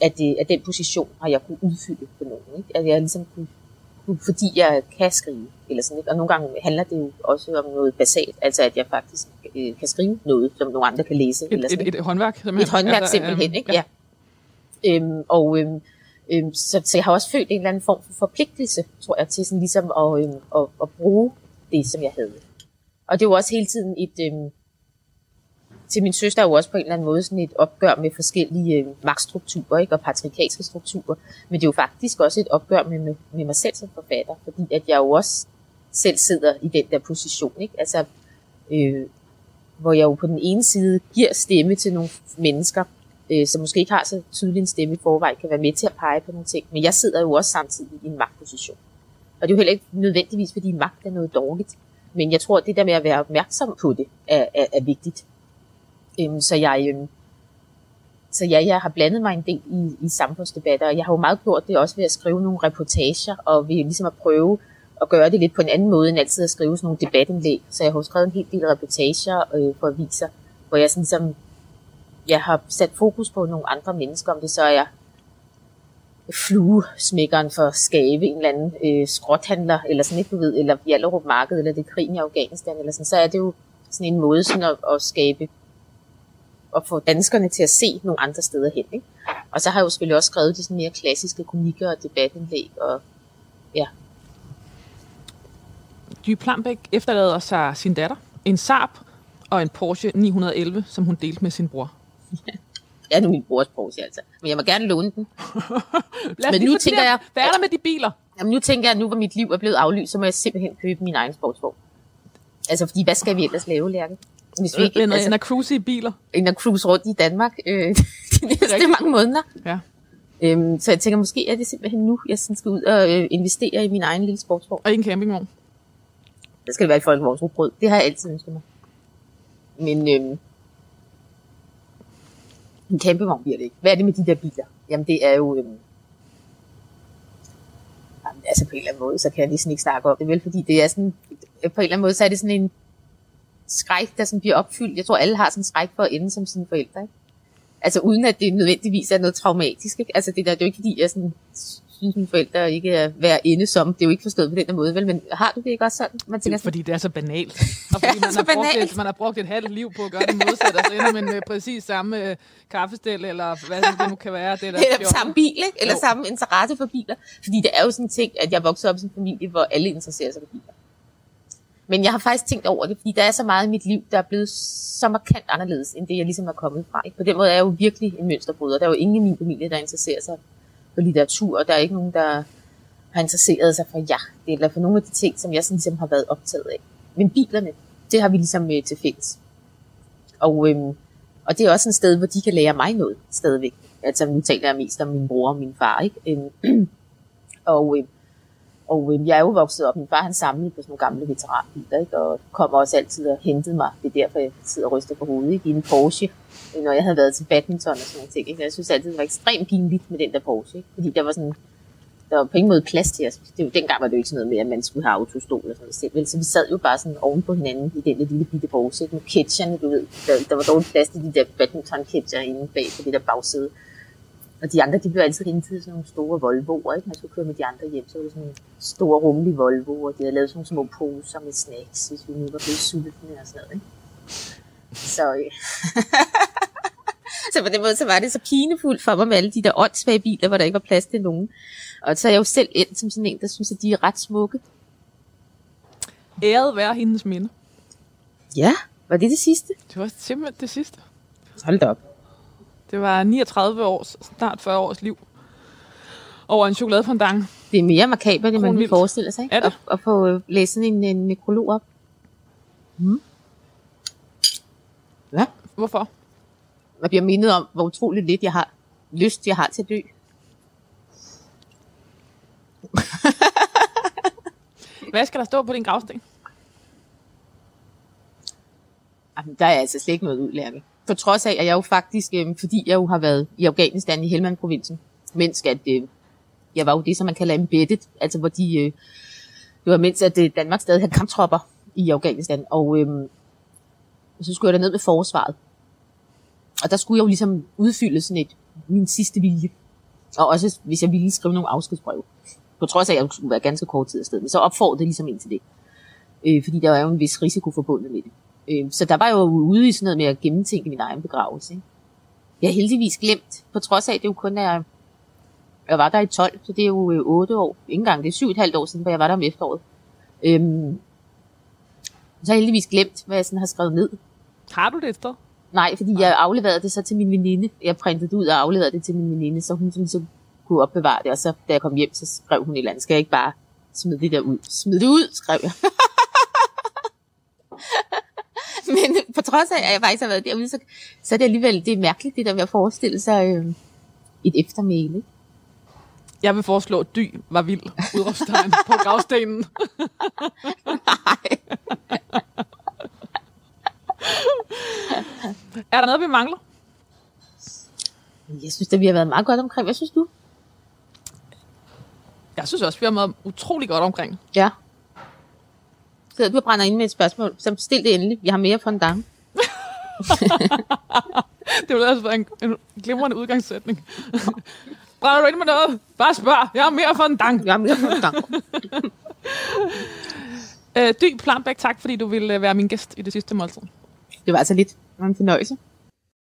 at, det, at den position har jeg kunne udfylde på nogen. Ikke? At jeg ligesom kunne, fordi jeg kan skrive. Eller sådan, ikke? Og nogle gange handler det jo også om noget basalt, altså at jeg faktisk øh, kan skrive noget, som nogle andre kan læse. eller Et, sådan, et, et håndværk, simpelthen. Et håndværk Altså, simpelthen, øhm, ikke? Ja. Øhm, og øhm, øhm, så, så jeg har også følt en eller anden form for forpligtelse, tror jeg, til sådan ligesom at, øhm, at, at bruge det, som jeg havde. Og det er jo også hele tiden et, øhm, til min søster er jo også på en eller anden måde sådan et opgør med forskellige øh, magtstrukturer ikke? og patriarkalske strukturer. Men det er jo faktisk også et opgør med, med, med mig selv som forfatter, fordi at jeg jo også selv sidder i den der position. Ikke? Altså, øh, hvor jeg jo på den ene side giver stemme til nogle mennesker, øh, som måske ikke har så tydelig en stemme i forvejen, kan være med til at pege på nogle ting. Men jeg sidder jo også samtidig i en magtposition. Og det er jo heller ikke nødvendigvis, fordi magt er noget dårligt. Men jeg tror, at det der med at være opmærksom på det, er, er, er vigtigt. Øhm, så jeg, øhm, så ja, jeg har blandet mig en del i, i samfundsdebatter, og jeg har jo meget gjort det også ved at skrive nogle reportager, og ved ligesom at prøve at gøre det lidt på en anden måde, end altid at skrive sådan nogle debatindlæg. Så jeg har jo skrevet en hel del reportager øh, for aviser, hvor jeg sådan ligesom, jeg har sat fokus på nogle andre mennesker, om det så er fluesmækkeren for Skave, en eller anden øh, skråthandler, eller sådan ikke, du ved, eller Jallerup Marked, eller det er krigen i Afghanistan, eller sådan, så er det jo sådan en måde sådan at, at skabe og få danskerne til at se nogle andre steder hen. Ikke? Og så har jeg jo selvfølgelig også skrevet de sådan mere klassiske komikere og debatindlæg, og ja. Dy Plambæk efterlader sig sin datter, en Saab og en Porsche 911, som hun delte med sin bror. Er nu min brors Porsche, altså. Men jeg må gerne låne den. Men nu tænker jeg- Hvad er der med de biler? Jamen nu tænker jeg, at nu hvor mit liv er blevet aflyst, så må jeg simpelthen købe min egen sportsvogn. Altså, fordi hvad skal vi ellers lave, Lærke? Hvis vi ikke, End, altså, end at cruise i biler. at cruise rundt i Danmark øh, de næste mange måneder. Ja. Øhm, så jeg tænker, måske er det simpelthen nu, jeg sådan skal ud og øh, investere i min egen lille sportsvogn. Og en campingvogn. Der skal det være et folkevognsrugbrød. Det har jeg altid ønsket mig. Men øhm, en campingvogn bliver det ikke. Hvad er det med de der biler? Jamen det er jo... Øhm, jamen, altså på en eller anden måde, så kan jeg næsten ikke snakke om det, vel? Fordi det er sådan... På en eller anden måde, så er det sådan en skræk, der sådan bliver opfyldt. Jeg tror, alle har sådan en skræk for at ende som sine forældre, ikke? Altså uden at det nødvendigvis er noget traumatisk, ikke? Altså det der, det er jo ikke fordi, jeg sådan synes, mine forældre ikke er værd ende som. Det er jo ikke forstået på den der måde, vel? Men har du det ikke også sådan? Man Det er tænker sådan, fordi, det er så banalt. Og fordi man, så har brugt et, man har brugt et halvt liv på at gøre det modsatte, og så ender man med præcis samme øh, kaffestel, eller hvad det nu kan være. Det er da Eller fjollet. samme bil, ikke? Eller Jo. samme interesse for biler. Fordi det er jo sådan en ting, at jeg voksede op i en familie, hvor alle interesserer sig for biler. Men jeg har faktisk tænkt over det, fordi der er så meget i mit liv, der er blevet så markant anderledes, end det jeg ligesom er kommet fra. Ikke? På den måde er jeg jo virkelig en mønsterbryder. Der er jo ingen i min familie, der interesserer sig for litteratur, og der er ikke nogen, der har interesseret sig for jagt, eller for nogle af de ting, som jeg sådan ligesom har været optaget af. Men bilerne, det har vi ligesom øh, til fælles. Og, øhm, og det er også et sted, hvor de kan lære mig noget stadigvæk. Altså nu taler jeg mest om min bror og min far, ikke? Øhm, og, øhm, og øhm, jeg er jo vokset op, min far han samlede på sådan nogle gamle veteranbiler, ikke? og kom også altid og hentede mig. Det er derfor, jeg sidder og ryster på hovedet, ikke? i en Porsche, øh, når jeg havde været til badminton og sådan nogle ting. Ikke? Jeg synes altid, det var ekstremt pinligt med den der Porsche, ikke? fordi der var sådan, der var på ingen måde plads til os. Det, var- dengang var det jo ikke sådan noget med, at man skulle have autostol og sådan noget selv. vel? Så vi sad jo bare sådan oven på hinanden i den der lille bitte Porsche, ikke? med ketcherne, du ved. Der, der var dårlig plads til de der badminton-ketcher inde bag på det der bagsæde. Og de andre, de blev altid hentet sådan nogle store Volvoer, ikke? Man skulle køre med de andre hjem, så var det sådan en stor rummelig Volvo, og de havde lavet sådan nogle små poser med snacks, hvis vi nu var blevet sultne og sådan noget, ikke? Så, øh. så på den måde, så var det så pinefuldt for mig med alle de der åndssvage biler, hvor der ikke var plads til nogen. Og så er jeg jo selv endt som sådan en, der synes, at de er ret smukke. Æret være hendes minde. Ja, var det det sidste? Det var simpelthen det sidste. Hold da op. Det var 39 års, snart 40 års liv over en chokoladefondant. Det er mere makabert, end man kan forestille sig, ikke? Er det? At, at få øh, læst sådan en, en nekrolog op. Mm. Ja. Hvorfor? Jeg bliver mindet om, hvor utroligt lidt jeg har lyst, jeg har til at dø. Hvad skal der stå på din gravsten? Jamen, der er altså slet ikke noget udlærke. På trods af, at jeg jo faktisk, øh, fordi jeg jo har været i Afghanistan i Helmand-provincen, mens at, øh, jeg var jo det, som man kalder embedded, altså hvor de, øh, det var mens at øh, Danmark stadig havde kamptropper i Afghanistan, og øh, så skulle jeg ned med forsvaret. Og der skulle jeg jo ligesom udfylde sådan et, min sidste vilje. Og også hvis jeg ville skrive nogle afskedsbrev. På trods af, at jeg skulle være ganske kort tid afsted. Men så opfordrede det ligesom ind til det. Øh, fordi der var jo en vis risiko forbundet med det. Øh, så der var jeg jo ude i sådan noget med at gennemtænke min egen begravelse. Ikke? Jeg har heldigvis glemt, på trods af, at det jo kun er, jeg var der i 12, så det er jo øh, 8 år, ikke engang, det er 7,5 år siden, hvor jeg var der om efteråret. Øhm, så har jeg heldigvis glemt, hvad jeg sådan har skrevet ned. Har du det et sted? Nej, fordi jeg afleverede det så til min veninde. Jeg printede det ud og afleverede det til min veninde, så hun sådan, så kunne opbevare det. Og så da jeg kom hjem, så skrev hun et eller andet. Skal jeg ikke bare smide det der ud? Smid det ud, skrev jeg. Men på trods af, at jeg faktisk har været derude, så, så er det alligevel det er mærkeligt, det der med at forestille sig øh, et eftermæle. Jeg vil foreslå, at dy var vild. Udråbstegn på gravstenen. Nej. Er der noget, vi mangler? Jeg synes, at vi har været meget godt omkring. Hvad synes du? Jeg synes også, vi har været utrolig godt omkring. Ja. Så du brænder ind med et spørgsmål, så stil det endelig. Jeg har mere for en dame. Det ville altså være en, en glimrende udgangssætning. Brænder du ind med noget? Bare spørg. Jeg har mere for en dang. Jeg får gang. Øh, Dy Plambæk, tak fordi du ville øh, være min gæst i det sidste måltid. Det var altså lidt en fornøjelse.